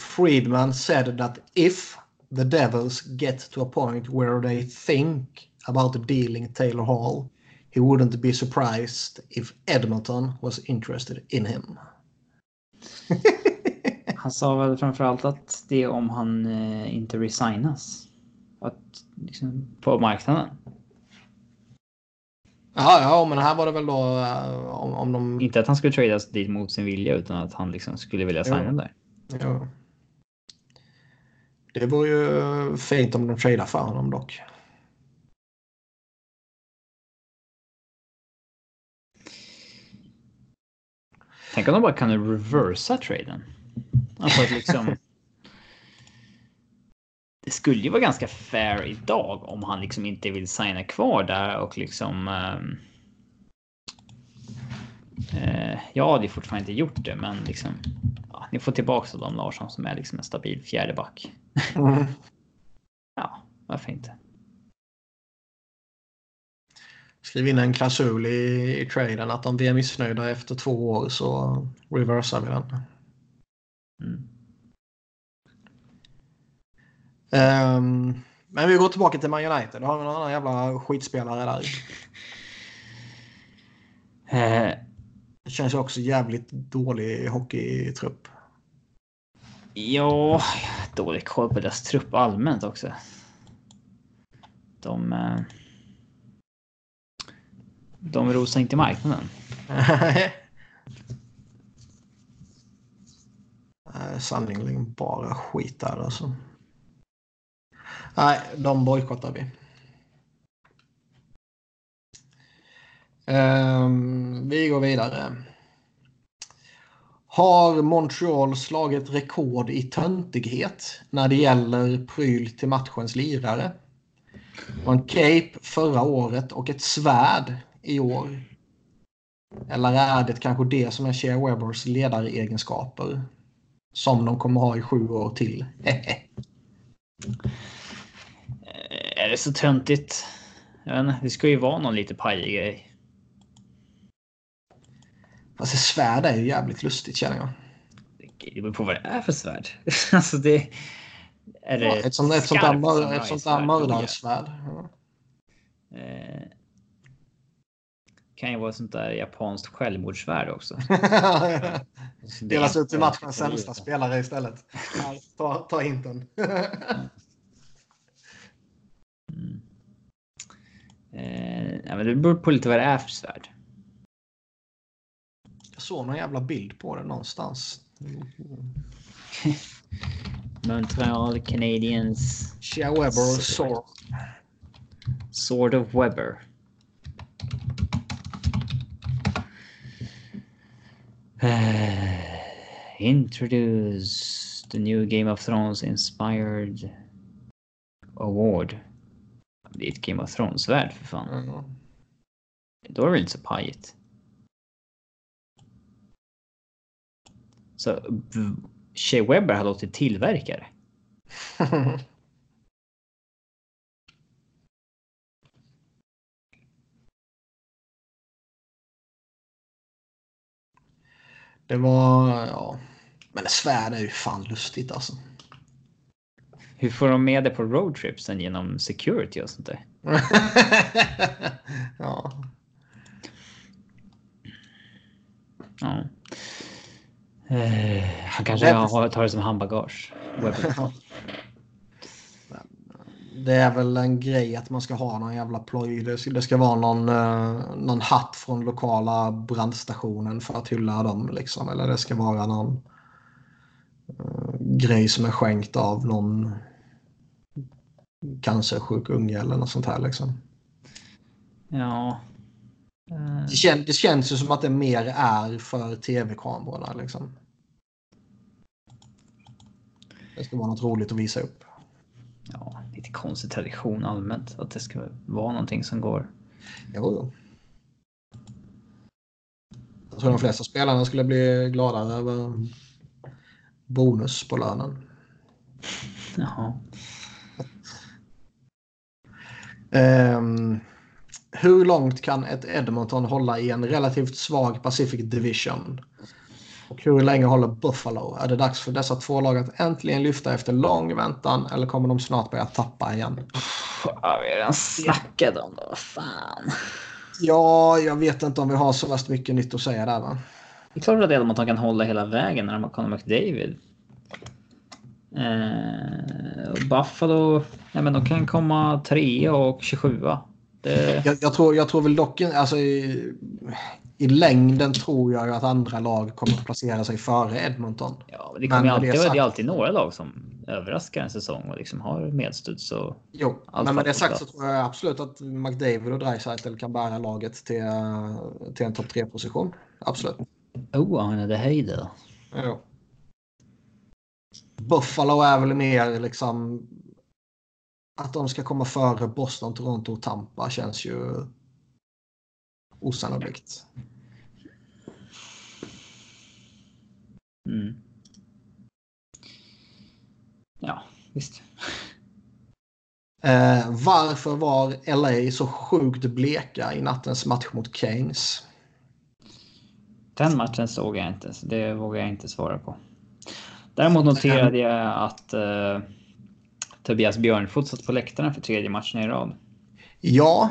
Friedman said that if the Devils get to a point where they think about dealing Taylor Hall, he wouldn't be surprised if Edmonton was interested in him. [LAUGHS] Han sa väl framförallt att det är om han eh, inte resignas. Att, liksom, på marknaden. Ja, ja, men här var det väl då uh, om, om de... Inte att han skulle tradas dit mot sin vilja utan att han liksom skulle vilja signa Jo. där. Ja. Det vore ju fint om de tradar för honom dock. Tänk om de bara kan reversa traden. Alltså att liksom. Det skulle ju vara ganska fair idag om han liksom inte vill signa kvar där och liksom. ehm, eh, ja, det är fortfarande inte gjort det, men liksom. Ja, ni får tillbaka Adam Larsson som är liksom en stabil fjärde back. Mm. [LAUGHS] Ja, varför inte? Skriv in en klausul i, i traden att om vi är missnöjda efter två år så reversar vi den. Mm. Ehm, men vi går tillbaka till Man United. Har vi någon annan jävla skitspelare där? Eh, Det känns också jävligt dålig hockeytrupp. Ja, dålig koll på deras trupp allmänt också. De... eh, De rosar inte marknaden. [LAUGHS] Nej, Sannerligen bara skit där alltså. Nej, de bojkottar vi. Ehm, vi går vidare. Har Montreal slagit rekord i töntighet när det gäller pryl till matchens lirare? Var en cape förra året och ett svärd i år. Eller är det kanske det som är Shea Webbers ledaregenskaper? Som de kommer ha i sju år till. Eh, Är det så töntigt? Inte, det ska ju vara någon lite pajig grej. Fast ett svärd är ju jävligt lustigt känner jag. Det beror på vad det är för svärd. [LAUGHS] alltså det... Är det Ja, ett sånt, ett sånt där, ett sånt där mördarsvärd. Ja. Eh, kan ju vara sånt där japanskt självmordssvärd också. [LAUGHS] Delas ut till matchens sämsta spelare istället. Ta, ta hinten. Mm. Eh, ja, men det beror på lite vad det är för svärd. Jag såg någon jävla bild på det någonstans. [LAUGHS] Montreal Canadiens Shea Weber och Sor. Sword of Weber. [SIGHS] introduce the new Game of Thrones inspired award. Det är ett Game of Thrones-värld för fan. Ja. Då är det väl inte så pajigt. Så Shea Weber har låtit tillverka det. [LAUGHS] Det var, ja. Men svärd är ju fan lustigt alltså. Hur får de med det på roadtripsen genom security och sånt där? [LAUGHS] ja. Ja. Eh, han kanske har, tar det som handbagage. [LAUGHS] Det är väl en grej att man ska ha någon jävla ploj. Det ska, det ska vara någon, eh, någon hatt från lokala brandstationen för att hylla dem. Liksom. Eller det ska vara någon eh, grej som är skänkt av någon cancersjuk unge eller något sånt här. Liksom. Ja. Eh, Det, kän, det känns ju som att det mer är för tv-kamerorna. Liksom. Det ska vara något roligt att visa upp. Ja, lite konstig tradition allmänt. Att det ska vara någonting som går. Jo, jo. Jag tror de flesta spelarna skulle bli gladare över bonus på lönen. Jaha. Ehm, hur långt kan ett Edmonton hålla i en relativt svag Pacific Division? Och hur länge håller Buffalo? Är det dags för dessa två lag att äntligen lyfta efter lång väntan eller kommer de snart börja tappa igen? Ja, vi har redan snackat om det. Vad fan. Ja, jag vet inte om vi har så värst mycket nytt att säga där va? Det är klart att Edmonton kan hålla hela vägen när de har Conor McDavid. Eh, Buffalo, ja, men de kan komma 3 och 27. Det... Jag, jag, tror, jag tror väl dock alltså i, längden tror jag att andra lag kommer att placera sig före Edmonton. Ja, det, kommer men alltid, det, sagt... det är alltid några lag som överraskar en säsong och liksom har medstuds. Och jo, men med det sagt så tror jag absolut att McDavid och Dreisaitl kan bära laget till, till en topp 3-position. Absolut. Oh, han det höjder. Ja. Buffalo är väl mer liksom att de ska komma före Boston, Toronto och Tampa känns ju osannolikt. Mm. Ja, visst. Eh, varför var LA så sjukt bleka i nattens match mot Keynes? Den matchen såg jag inte, så det vågar jag inte svara på. Däremot noterade jag att uh, Tobias Björnfot satt på läktaren för tredje matchen i rad. Ja,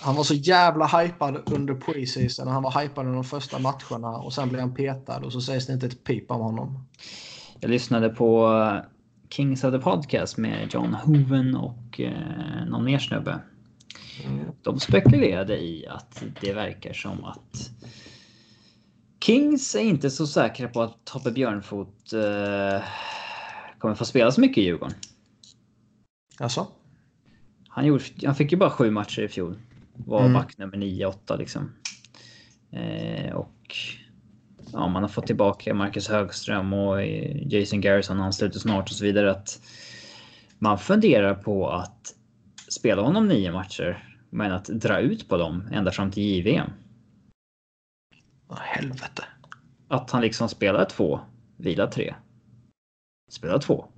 han var så jävla hypad under preseason. Han var hypad under de första matcherna och sen blev han petad och så sägs det inte ett pip om honom. Jag lyssnade på Kings of the Podcast med John Hoven och eh, någon mer snubbe. Mm. De spekulerade i att det verkar som att Kings är inte så säkra på att Tobbe Björnfot eh, kommer få spela så mycket i Djurgården. Alltså? Han, gjorde, han fick ju bara sju matcher i fjol. Var mm. back nummer 9-8 liksom. Eh, och ja, man har fått tillbaka Marcus Högström och Jason Garrison ansluter snart och så vidare. Att man funderar på att spela honom nio matcher, men att dra ut på dem ända fram till JVM. Vad helvete. Att han liksom spelar två, vila tre. Spelar två.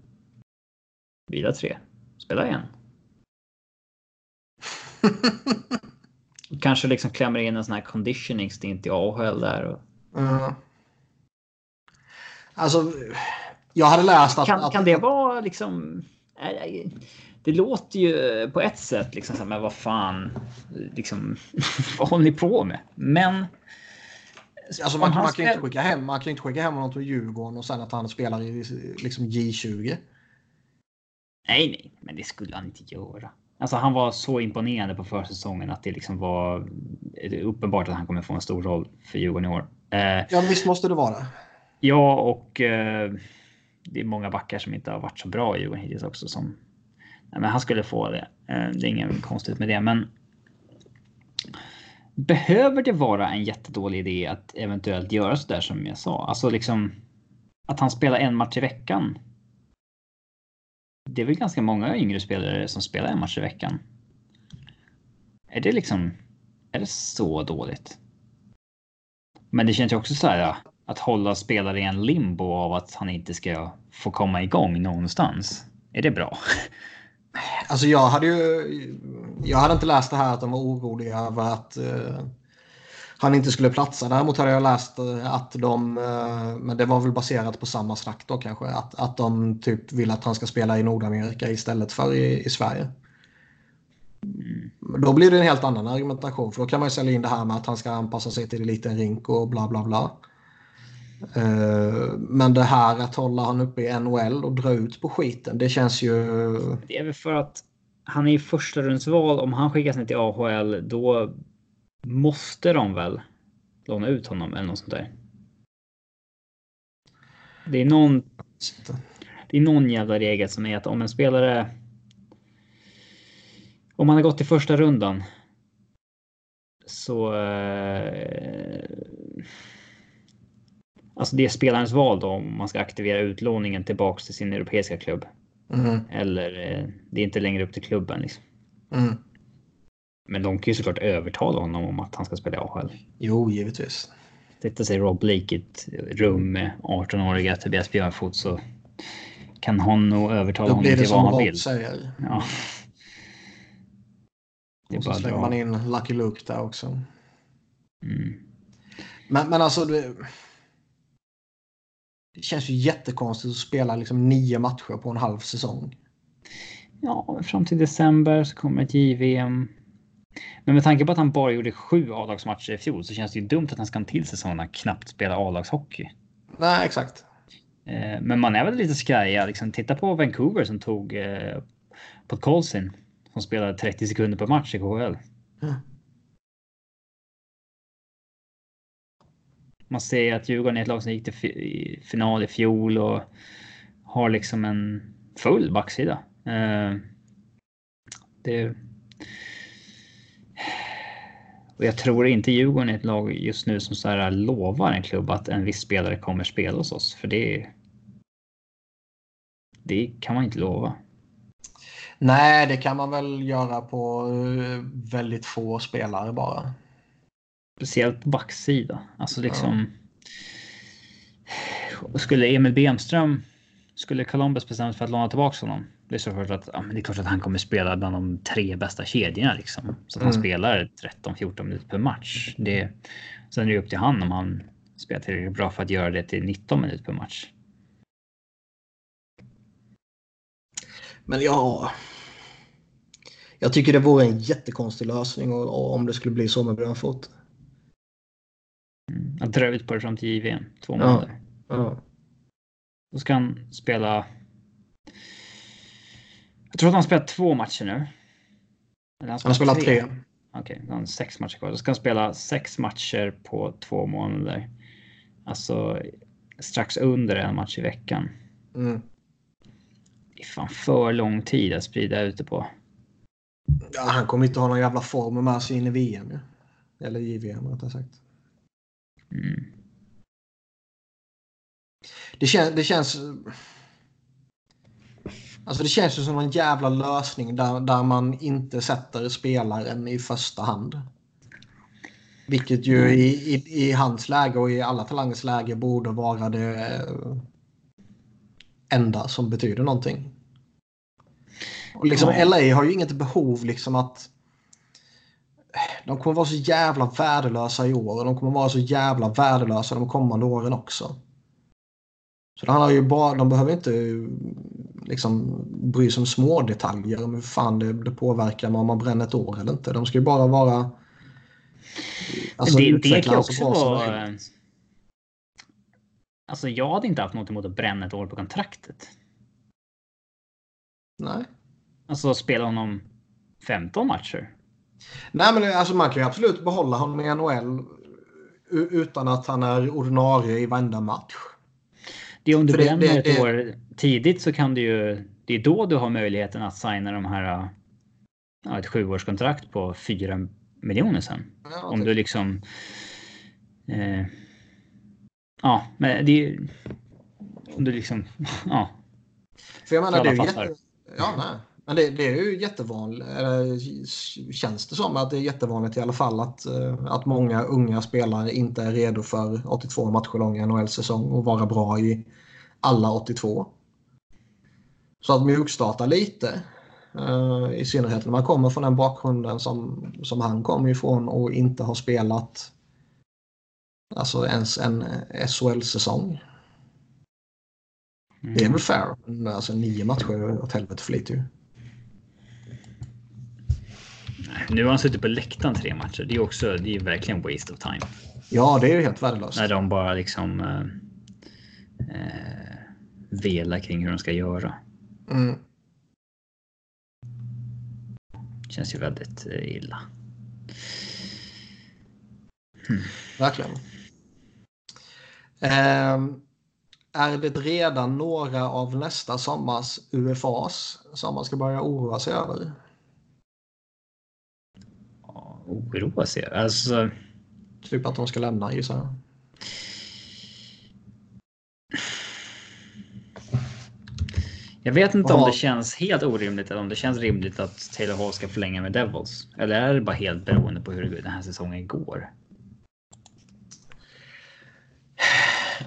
Vila tre. Spela en. [LAUGHS] Kanske liksom klämmer in en sån här conditioning stint i AHL där. Och... Mm. Alltså, jag hade läst att... Kan, kan det vara liksom... Det låter ju på ett sätt liksom men vad fan, liksom, [LAUGHS] vad håller ni på med? Men Alltså man, man, kan inte skicka hem, man kan inte skicka hem honom till Djurgården och sen att han spelar i liksom J20. Nej, nej, men det skulle han inte göra. Alltså han var så imponerande på försäsongen att det liksom var uppenbart att han kommer få en stor roll för Djurgården i år. Eh, ja, visst måste det vara. Ja, och eh, det är många backar som inte har varit så bra i Djurgården hittills också. Som, nej, men han skulle få det. Eh, det är inget konstigt med det, men Behöver det vara en jättedålig idé att eventuellt göra så där som jag sa? Alltså liksom att han spelar en match i veckan. Det är väl ganska många yngre spelare som spelar en match i veckan. Är det liksom, är det så dåligt? Men det känns ju också så här att hålla spelare i en limbo av att han inte ska få komma igång någonstans. Är det bra? Alltså jag hade ju... Jag hade inte läst det här att de var oroliga över att uh, han inte skulle platsa. Däremot hade jag läst uh, att de, uh, men det var väl baserat på samma snack då kanske, att, att de typ vill att han ska spela i Nordamerika istället för i, i Sverige. Mm. Då blir det en helt annan argumentation för då kan man ju sälja in det här med att han ska anpassa sig till en liten rink och bla bla bla. Eh, men det här att hålla han uppe i NHL och dra ut på skiten, det känns ju... Det är väl för att han är i första rundsval. Om han skickas ner till AHL, då måste de väl låna ut honom eller något sånt där. Det är någon. Det är någon jävla regel som är att om en spelare. Om man har gått i första rundan. Så. Eh, Alltså det är spelarens val då om man ska aktivera utlåningen tillbaks till sin europeiska klubb. Mm. Eller eh, det är inte längre upp till klubben liksom. Mm. Men de kan ju såklart övertala honom om att han ska spela i AHL. Jo, givetvis. Sätta sig Rob Blake i ett rum med 18-åriga Tobias Björnfot så kan hon nog övertala honom till vad han vill. Säger. Ja. Det och så slänger man in Lucky Luke där också. Mm. Men, men alltså, det, det känns ju jättekonstigt att spela liksom nio matcher på en halv säsong. Ja, fram till december så kommer ett JVM. Men med tanke på att han bara gjorde sju A-lagsmatcher i fjol så känns det ju dumt att han ska en till säsong när han knappt spelar A-lagshockey. Nej, exakt. Eh, men man är väl lite skraj. Liksom, titta på Vancouver som tog eh, på Colson som spelade 30 sekunder per match i KHL. Mm. Man ser att Djurgården är ett lag som gick till final i fjol och har liksom en full backsida. Eh, det... Och jag tror inte Djurgården är ett lag just nu som så här lovar en klubb att en viss spelare kommer spela hos oss. För det, det kan man inte lova. Nej, det kan man väl göra på eh, väldigt få spelare bara. Speciellt på backsida. Alltså liksom. Ja. Skulle Emil Bemström. Skulle Columbus bestämma sig för att låna tillbaka honom. Det är så klart att, ja, men det är klart att han kommer spela bland de tre bästa kedjorna liksom. Så att han mm. spelar 13-14 minuter per match. Det, sen är det upp till han om han spelar tillräckligt bra för att göra det till 19 minuter per match. Men ja. Jag tycker det vore en jättekonstig lösning om det skulle bli så med Brönfot. Mm, att dra ut på det fram till JVM. Två månader. Ja. Då ska han spela. Jag tror att han spelat två matcher nu. Eller han, han spelar tre. tre. Okej, okay, han sex matcher kvar. Då ska han spela sex matcher på två månader. Alltså strax under en match i veckan. Mm. Det är fan för lång tid att sprida ut det på. Ja, han kommer inte ha någon jävla form med sig in i VM. Eller JVM rättare sagt. Mm. Det, kän, det känns... Alltså det känns ju som en jävla lösning där, där man inte sätter spelaren i första hand. Vilket ju i, i, i hans läge och i alla talangers läge borde vara det enda som betyder någonting. Och liksom LA har ju inget behov liksom att de kommer vara så jävla värdelösa i år och de kommer vara så jävla värdelösa de kommande åren också. Så det handlar ju bara, de behöver inte liksom bry sig om små detaljer om hur fan det, det påverkar om man bränner ett år eller inte. De ska ju bara vara alltså, det, det kan också vara... Alltså jag hade inte haft något emot att bränna ett år på kontraktet. Nej. Alltså spela honom 15 matcher. Nej, men alltså man kan ju absolut behålla honom i NHL utan att han är ordinarie i varenda match. Det är om du bränner ett det, år tidigt så kan du ju. Det är då du har möjligheten att signa de här. Ja, ett sjuårskontrakt på 4 miljoner sen. Ja, om du liksom. Eh, ja, men det är Om du liksom. [LAUGHS] Ja. För jag menar det är ju jätte... Ja, nej. Men det, det, är ju jättevanligt, känns det som att det är jättevanligt i alla fall att, eh, att många unga spelare inte är redo för 82 matcher lång NHL-säsong och vara bra i alla 82. Så att mjukstarta lite, eh, i synnerhet när man kommer från den bakgrunden som, som han kommer ifrån och inte har spelat alltså ens en SHL-säsong. Mm. Det är väl fair. Alltså nio matcher åt helvete för lite ju. Nu har han suttit på läktaren tre matcher. Det är också det är verkligen waste of time. Ja, det är ju helt värdelöst. När de bara liksom eh, eh, velar kring hur de ska göra. Mm. Känns ju väldigt eh, illa. Hmm. Verkligen. Eh, är det redan några av nästa sommars UFAs som man ska börja oroa sig över? Oroa sig Alltså... Typ att de ska lämna gissar jag. Jag vet inte Aha. om det känns helt orimligt eller om det känns rimligt att Taylor Hall ska förlänga med Devils. Eller är det bara helt beroende på hur den här säsongen går?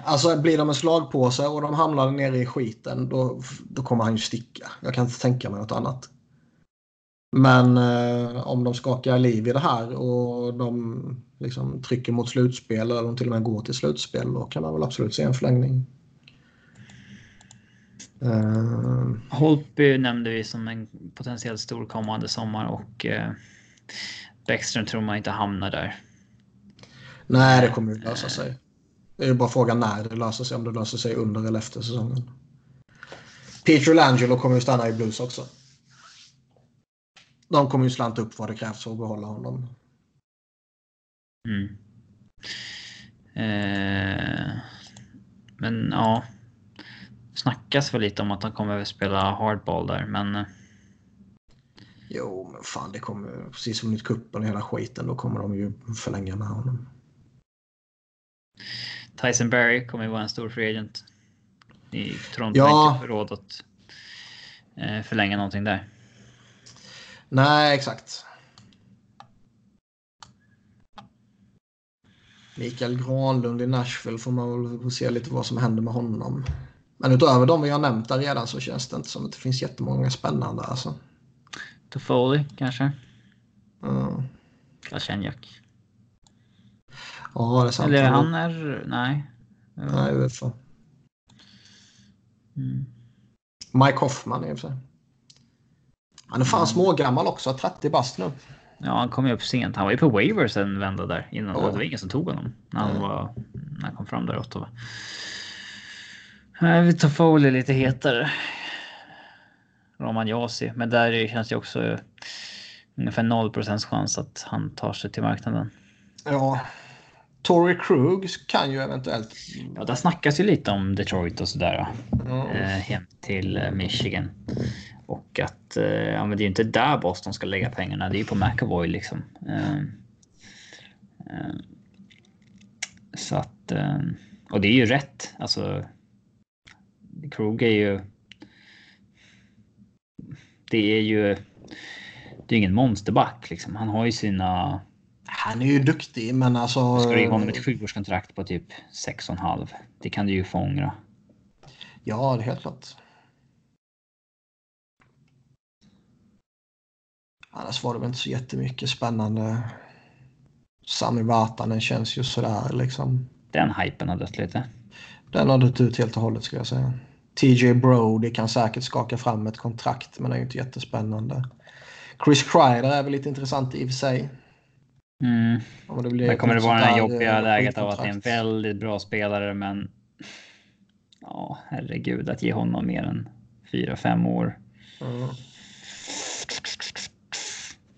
Alltså blir de en slagpåse och de hamnar nere i skiten då, då kommer han ju sticka. Jag kan inte tänka mig något annat. Men eh, om de skakar liv i det här och de liksom trycker mot slutspel eller de till och med går till slutspel då kan man väl absolut se en förlängning. Uh... Holtby nämnde vi som en potentiellt stor kommande sommar och uh, Bäckström tror man inte hamnar där. Nej, det kommer ju lösa sig. Det är bara frågan när det löser sig. Om det löser sig under eller efter säsongen. Peter Langelo kommer ju stanna i Blues också. De kommer ju slanta upp vad det krävs för att behålla honom. Mm. Eh, men ja. Snackas väl lite om att han kommer att spela hardball där, men. eh, Jo, men fan det kommer precis som i kuppen och hela skiten. Då kommer de ju förlänga med honom. Tyson Berry kommer ju vara en stor free agent. I Toronto Ja. har inte råd att eh, förlänga någonting där. Nej, exakt. Mikael Granlund i Nashville får man väl se lite vad som händer med honom. Men utöver de vi har nämnt där redan så känns det inte som att det finns jättemånga spännande. Alltså. Toffoli kanske? Mm. Galchenyuk? Ja, det är sant. Eller han är... Nej. Nej, UFA. Mm. Mike Hoffman i och för sig. Han är fan smågammal också, 30 bast nu. Ja, han kom ju upp sent. Han var ju på waivers en vända där innan. Ja. Det var ingen som tog honom när han, var, när han kom fram där i Ottawa. Nej, Vi tar Foley lite hetare. Roman Josi, men där är- känns det också ungefär 0 chans att han tar sig till marknaden. Ja. Tory Krug kan ju eventuellt... Ja, där snackas ju lite om Detroit och sådär. Eh, hem till eh, Michigan. Och att eh, ja, men det är inte där Boston ska lägga pengarna. Det är ju på McAvoy liksom. Eh, eh, så att... Eh, och det är ju rätt. Alltså. Krug är ju... Det är ju... Det är ingen monsterback liksom. Han har ju sina... Han är ju duktig, men alltså... Ska du ge honom ett sjuårskontrakt på typ 6,5. Det kan du ju få ångra. Ja, det är helt klart. Annars var det väl inte så jättemycket spännande. Sami Vatanen känns ju sådär liksom. Den hypen har dött lite. Den har dött ut helt och hållet skulle jag säga. TJ Brody kan säkert skaka fram ett kontrakt men det är ju inte jättespännande. Chris Kreider är väl lite intressant i och för sig. Mm. Det blir Men kommer det vara det här där, jobbiga läget av att det är en väldigt bra spelare men ja, herregud att ge honom mer än 4-5 år. Mm.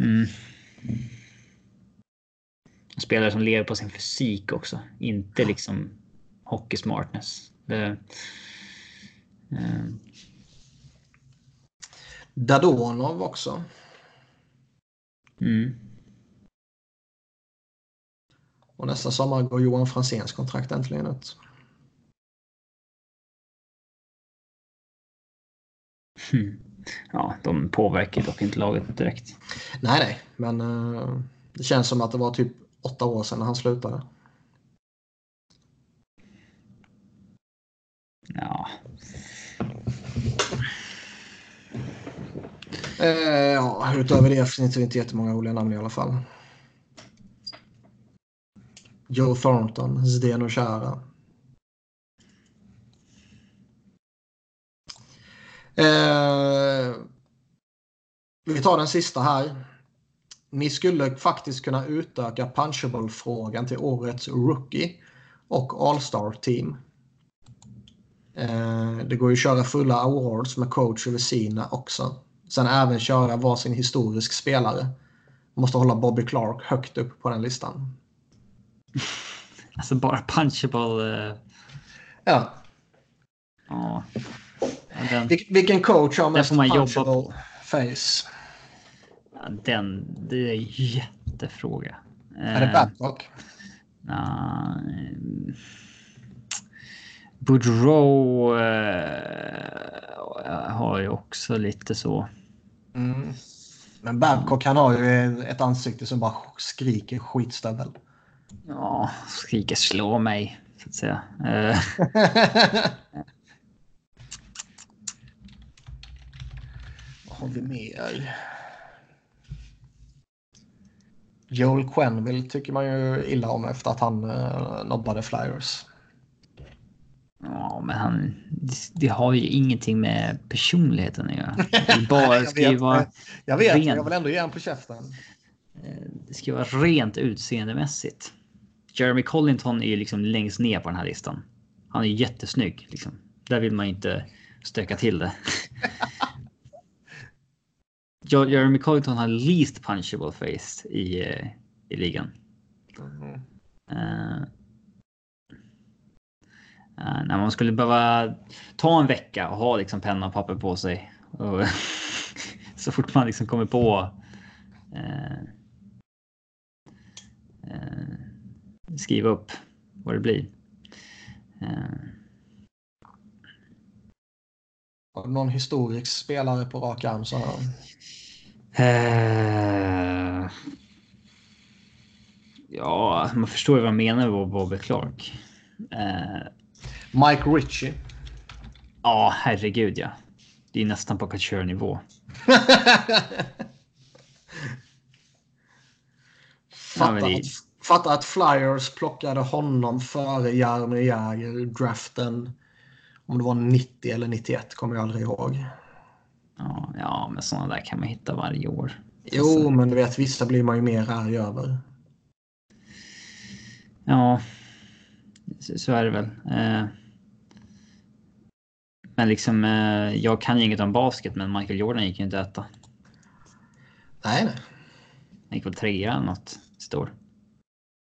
Mm. Spelare som lever på sin fysik också, inte liksom hockey smartness. Det, eh, Dadonov också. mm. Och nästa sommar går Johan Franzéns kontrakt äntligen ut. Hmm. Ja, de påverkar dock inte laget direkt. Nej, nej, men eh, det känns som att det var typ åtta år sedan han slutade. Ja, Eh, ja, utöver det finns det inte jättemånga roliga namn i alla fall. Joe Thornton, Zdeno Chara. Eh, vi tar den sista här. Ni skulle faktiskt kunna utöka punchable-frågan till årets rookie och all-star team. Eh, det går ju att köra fulla awards med coach över sina också. Sen även köra varsin historisk spelare. Måste hålla Bobby Clark högt upp på den listan. alltså bara punchable. Eh, Ja. ja. Den, Vil- vilken coach har mest punchable face? ja, den, det är en jättefråga. Är det Eh, Babcock? Nej. Boudreau eh, har ju också lite så. Mm. Men Babcock han har ju ett ansikte som bara skriker skitstövel. Ja, skriker slå mig så att säga. Eh, [LAUGHS] [LAUGHS] har vi mer? Joel Quenville tycker man ju illa om efter att han uh, nobbade Flyers. ja, men han. Det, det har ju ingenting med personligheten att göra. Det bara [LAUGHS] Jag ska ju vara. jag vet men ren. jag vill ändå ge honom på käften. eh, Det ska vara rent utseendemässigt. Jeremy Collington är ju liksom längst ner på den här listan. Han är jättesnygg liksom. Där vill man inte stöka till det. [LAUGHS] Jeremy Collington har least punchable face i, eh, i ligan. Mm. Uh, uh, när man skulle behöva ta en vecka och ha liksom penna och papper på sig. Och [LAUGHS] så fort man liksom kommer på uh, skriva upp vad det blir. Har du någon historisk spelare på rak arm så här? Uh, ja, man förstår ju vad jag menar med Bobby Clark. Uh, Mike Ritchie. Ja, herregud ja. Det är nästan på Couture-nivå. [LAUGHS] fatta, ja, att, fatta att Flyers plockade honom före Jaromir Jagr draften. Om det var 90 eller 91 kommer jag aldrig ihåg. Ja, ja, men sådana där kan man hitta varje år. Jo, alltså. men du vet, vissa blir man ju mer arg över. Ja, så är det väl. Eh, men liksom, eh, jag kan ju inget om basket, men Michael Jordan gick ju inte äta. Nej, nej. Han gick väl trea eller något, står.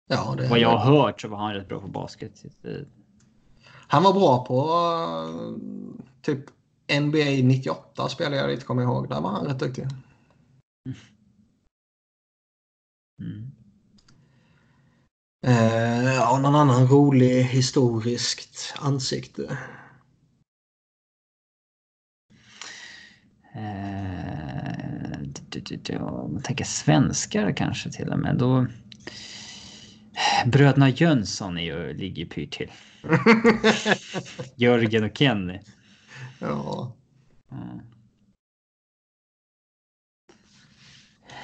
Ja, det Vad jag har hört så var han rätt bra på basket. Han var bra på typ NBA 98 spelade jag lite, kommer ihåg. Där var han rätt duktig. Mm. Eh, ja, någon annan rolig historiskt ansikte? Eh, om man tänker svenskar kanske till och med. Då... Bröderna Jönsson är ju, ligger pyrt till. [LAUGHS] Jörgen och Kenny. Ja. Mm.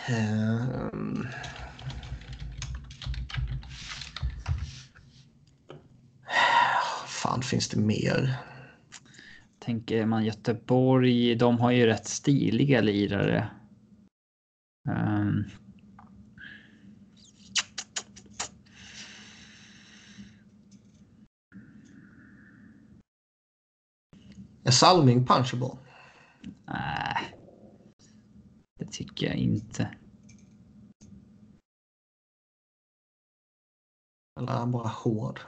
Um. Fan, finns det mer? Tänker man Göteborg, de har ju rätt stiliga lirare. Um. Ehm. Är Salming punchable? Nej. Det tycker jag inte. Eller är han bara hård?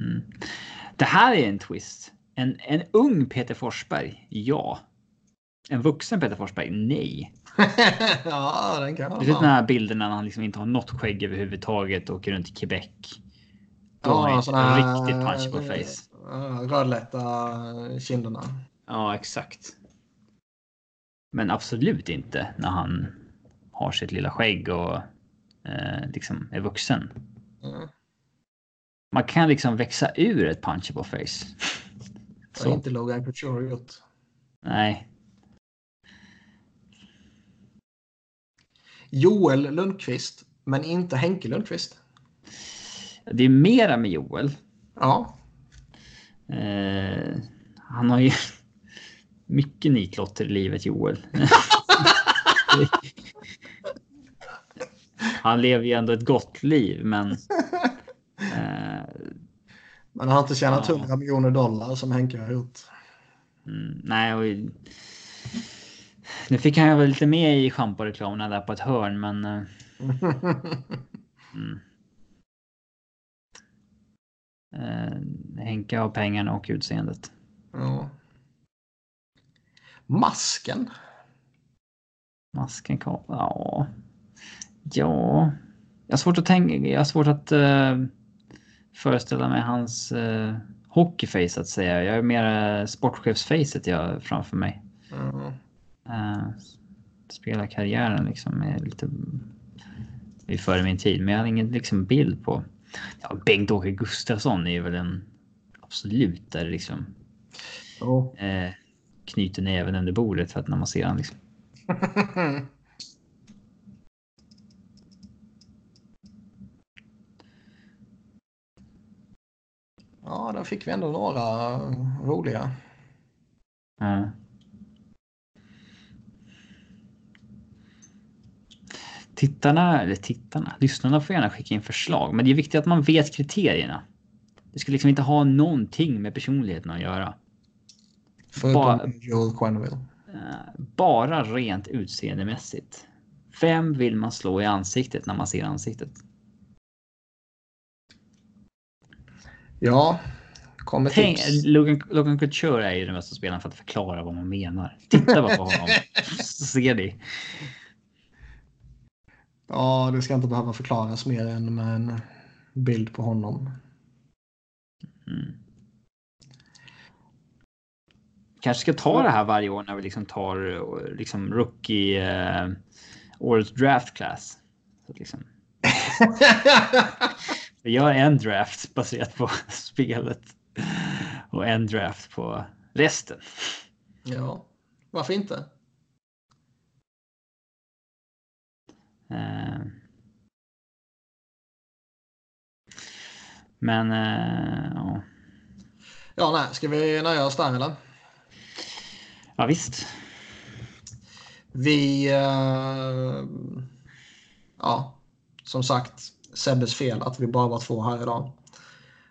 Mm. Det här är en twist. En, en ung Peter Forsberg, ja. En vuxen Peter Forsberg, nej. [LAUGHS] ja, den kan Du vet den här bilden när han liksom inte har något skägg överhuvudtaget och åker runt i Quebec. Då ja, har han riktigt punchable face. Rödlätta kinderna. Ja, exakt. Men absolut inte när han har sitt lilla skägg och eh, liksom är vuxen. Mm. Man kan liksom växa ur ett punchable face. Det har inte Logan Couture gjort. Nej. Joel Lundqvist, men inte Henke Lundqvist. Det är mera med Joel. Ja. Eh, han har ju [LAUGHS] mycket nitlotter i livet, Joel. [LAUGHS] han lever ju ändå ett gott liv, men... Eh, men han har inte tjänat ja. 100 miljoner dollar som Henke har gjort. Mm, nej, och, nu fick han ju väl lite med i schamporeklamerna där på ett hörn, men... Eh, [LAUGHS] mm. Eh, Henke har pengarna och utseendet. Ja. Masken? Masken kan... Ja. Ja. Jag har svårt att tänka... Jag har svårt att uh, föreställa mig hans uh, hockeyface att säga. Jag är mer sportchefsfacet jag framför mig. Mm. Uh, spela karriären liksom är lite är före min tid, men jag har ingen liksom bild på Ja, Bengt-Åke Gustafsson är väl en absolut där liksom. Oh. Eh, knyter näven under bordet för att när man ser honom liksom. [LAUGHS] ja, där fick vi ändå några roliga. Mm. Tittarna, eller tittarna, lyssnarna får gärna skicka in förslag. Men det är viktigt att man vet kriterierna. Det ska liksom inte ha någonting med personligheten att göra. Förutom Joel. Eh, Bara rent utseendemässigt. Vem vill man slå i ansiktet när man ser ansiktet? Ja, kommer Tänk, tips. Logan, Logan Couture är ju den bästa spelaren för att förklara vad man menar. Titta bara på honom [LAUGHS] så ser ni. Ja, det ska inte behöva förklaras mer än med en bild på honom. Mm. Kanske ska ta det här varje år när vi liksom tar liksom rookie eh, årets draft class. Så liksom, [LAUGHS] vi gör en draft baserat på [LAUGHS] spelet och en draft på resten. ja, varför inte? Men eh, ja. Ja, nej, ska vi nöja oss där eller? ja, visst. Vi... Eh, ja, som sagt, Sebbes fel att vi bara var två här idag.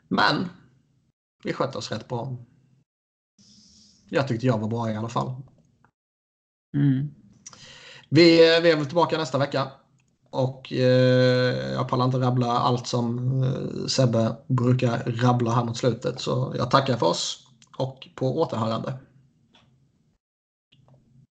Men vi skötte oss rätt bra. Jag tyckte jag var bra i alla fall. Mm. Vi, vi är väl tillbaka nästa vecka. Och eh, jag pallar inte rabbla allt som eh, Sebbe brukar rabbla här mot slutet. Så jag tackar för oss och på återhörande.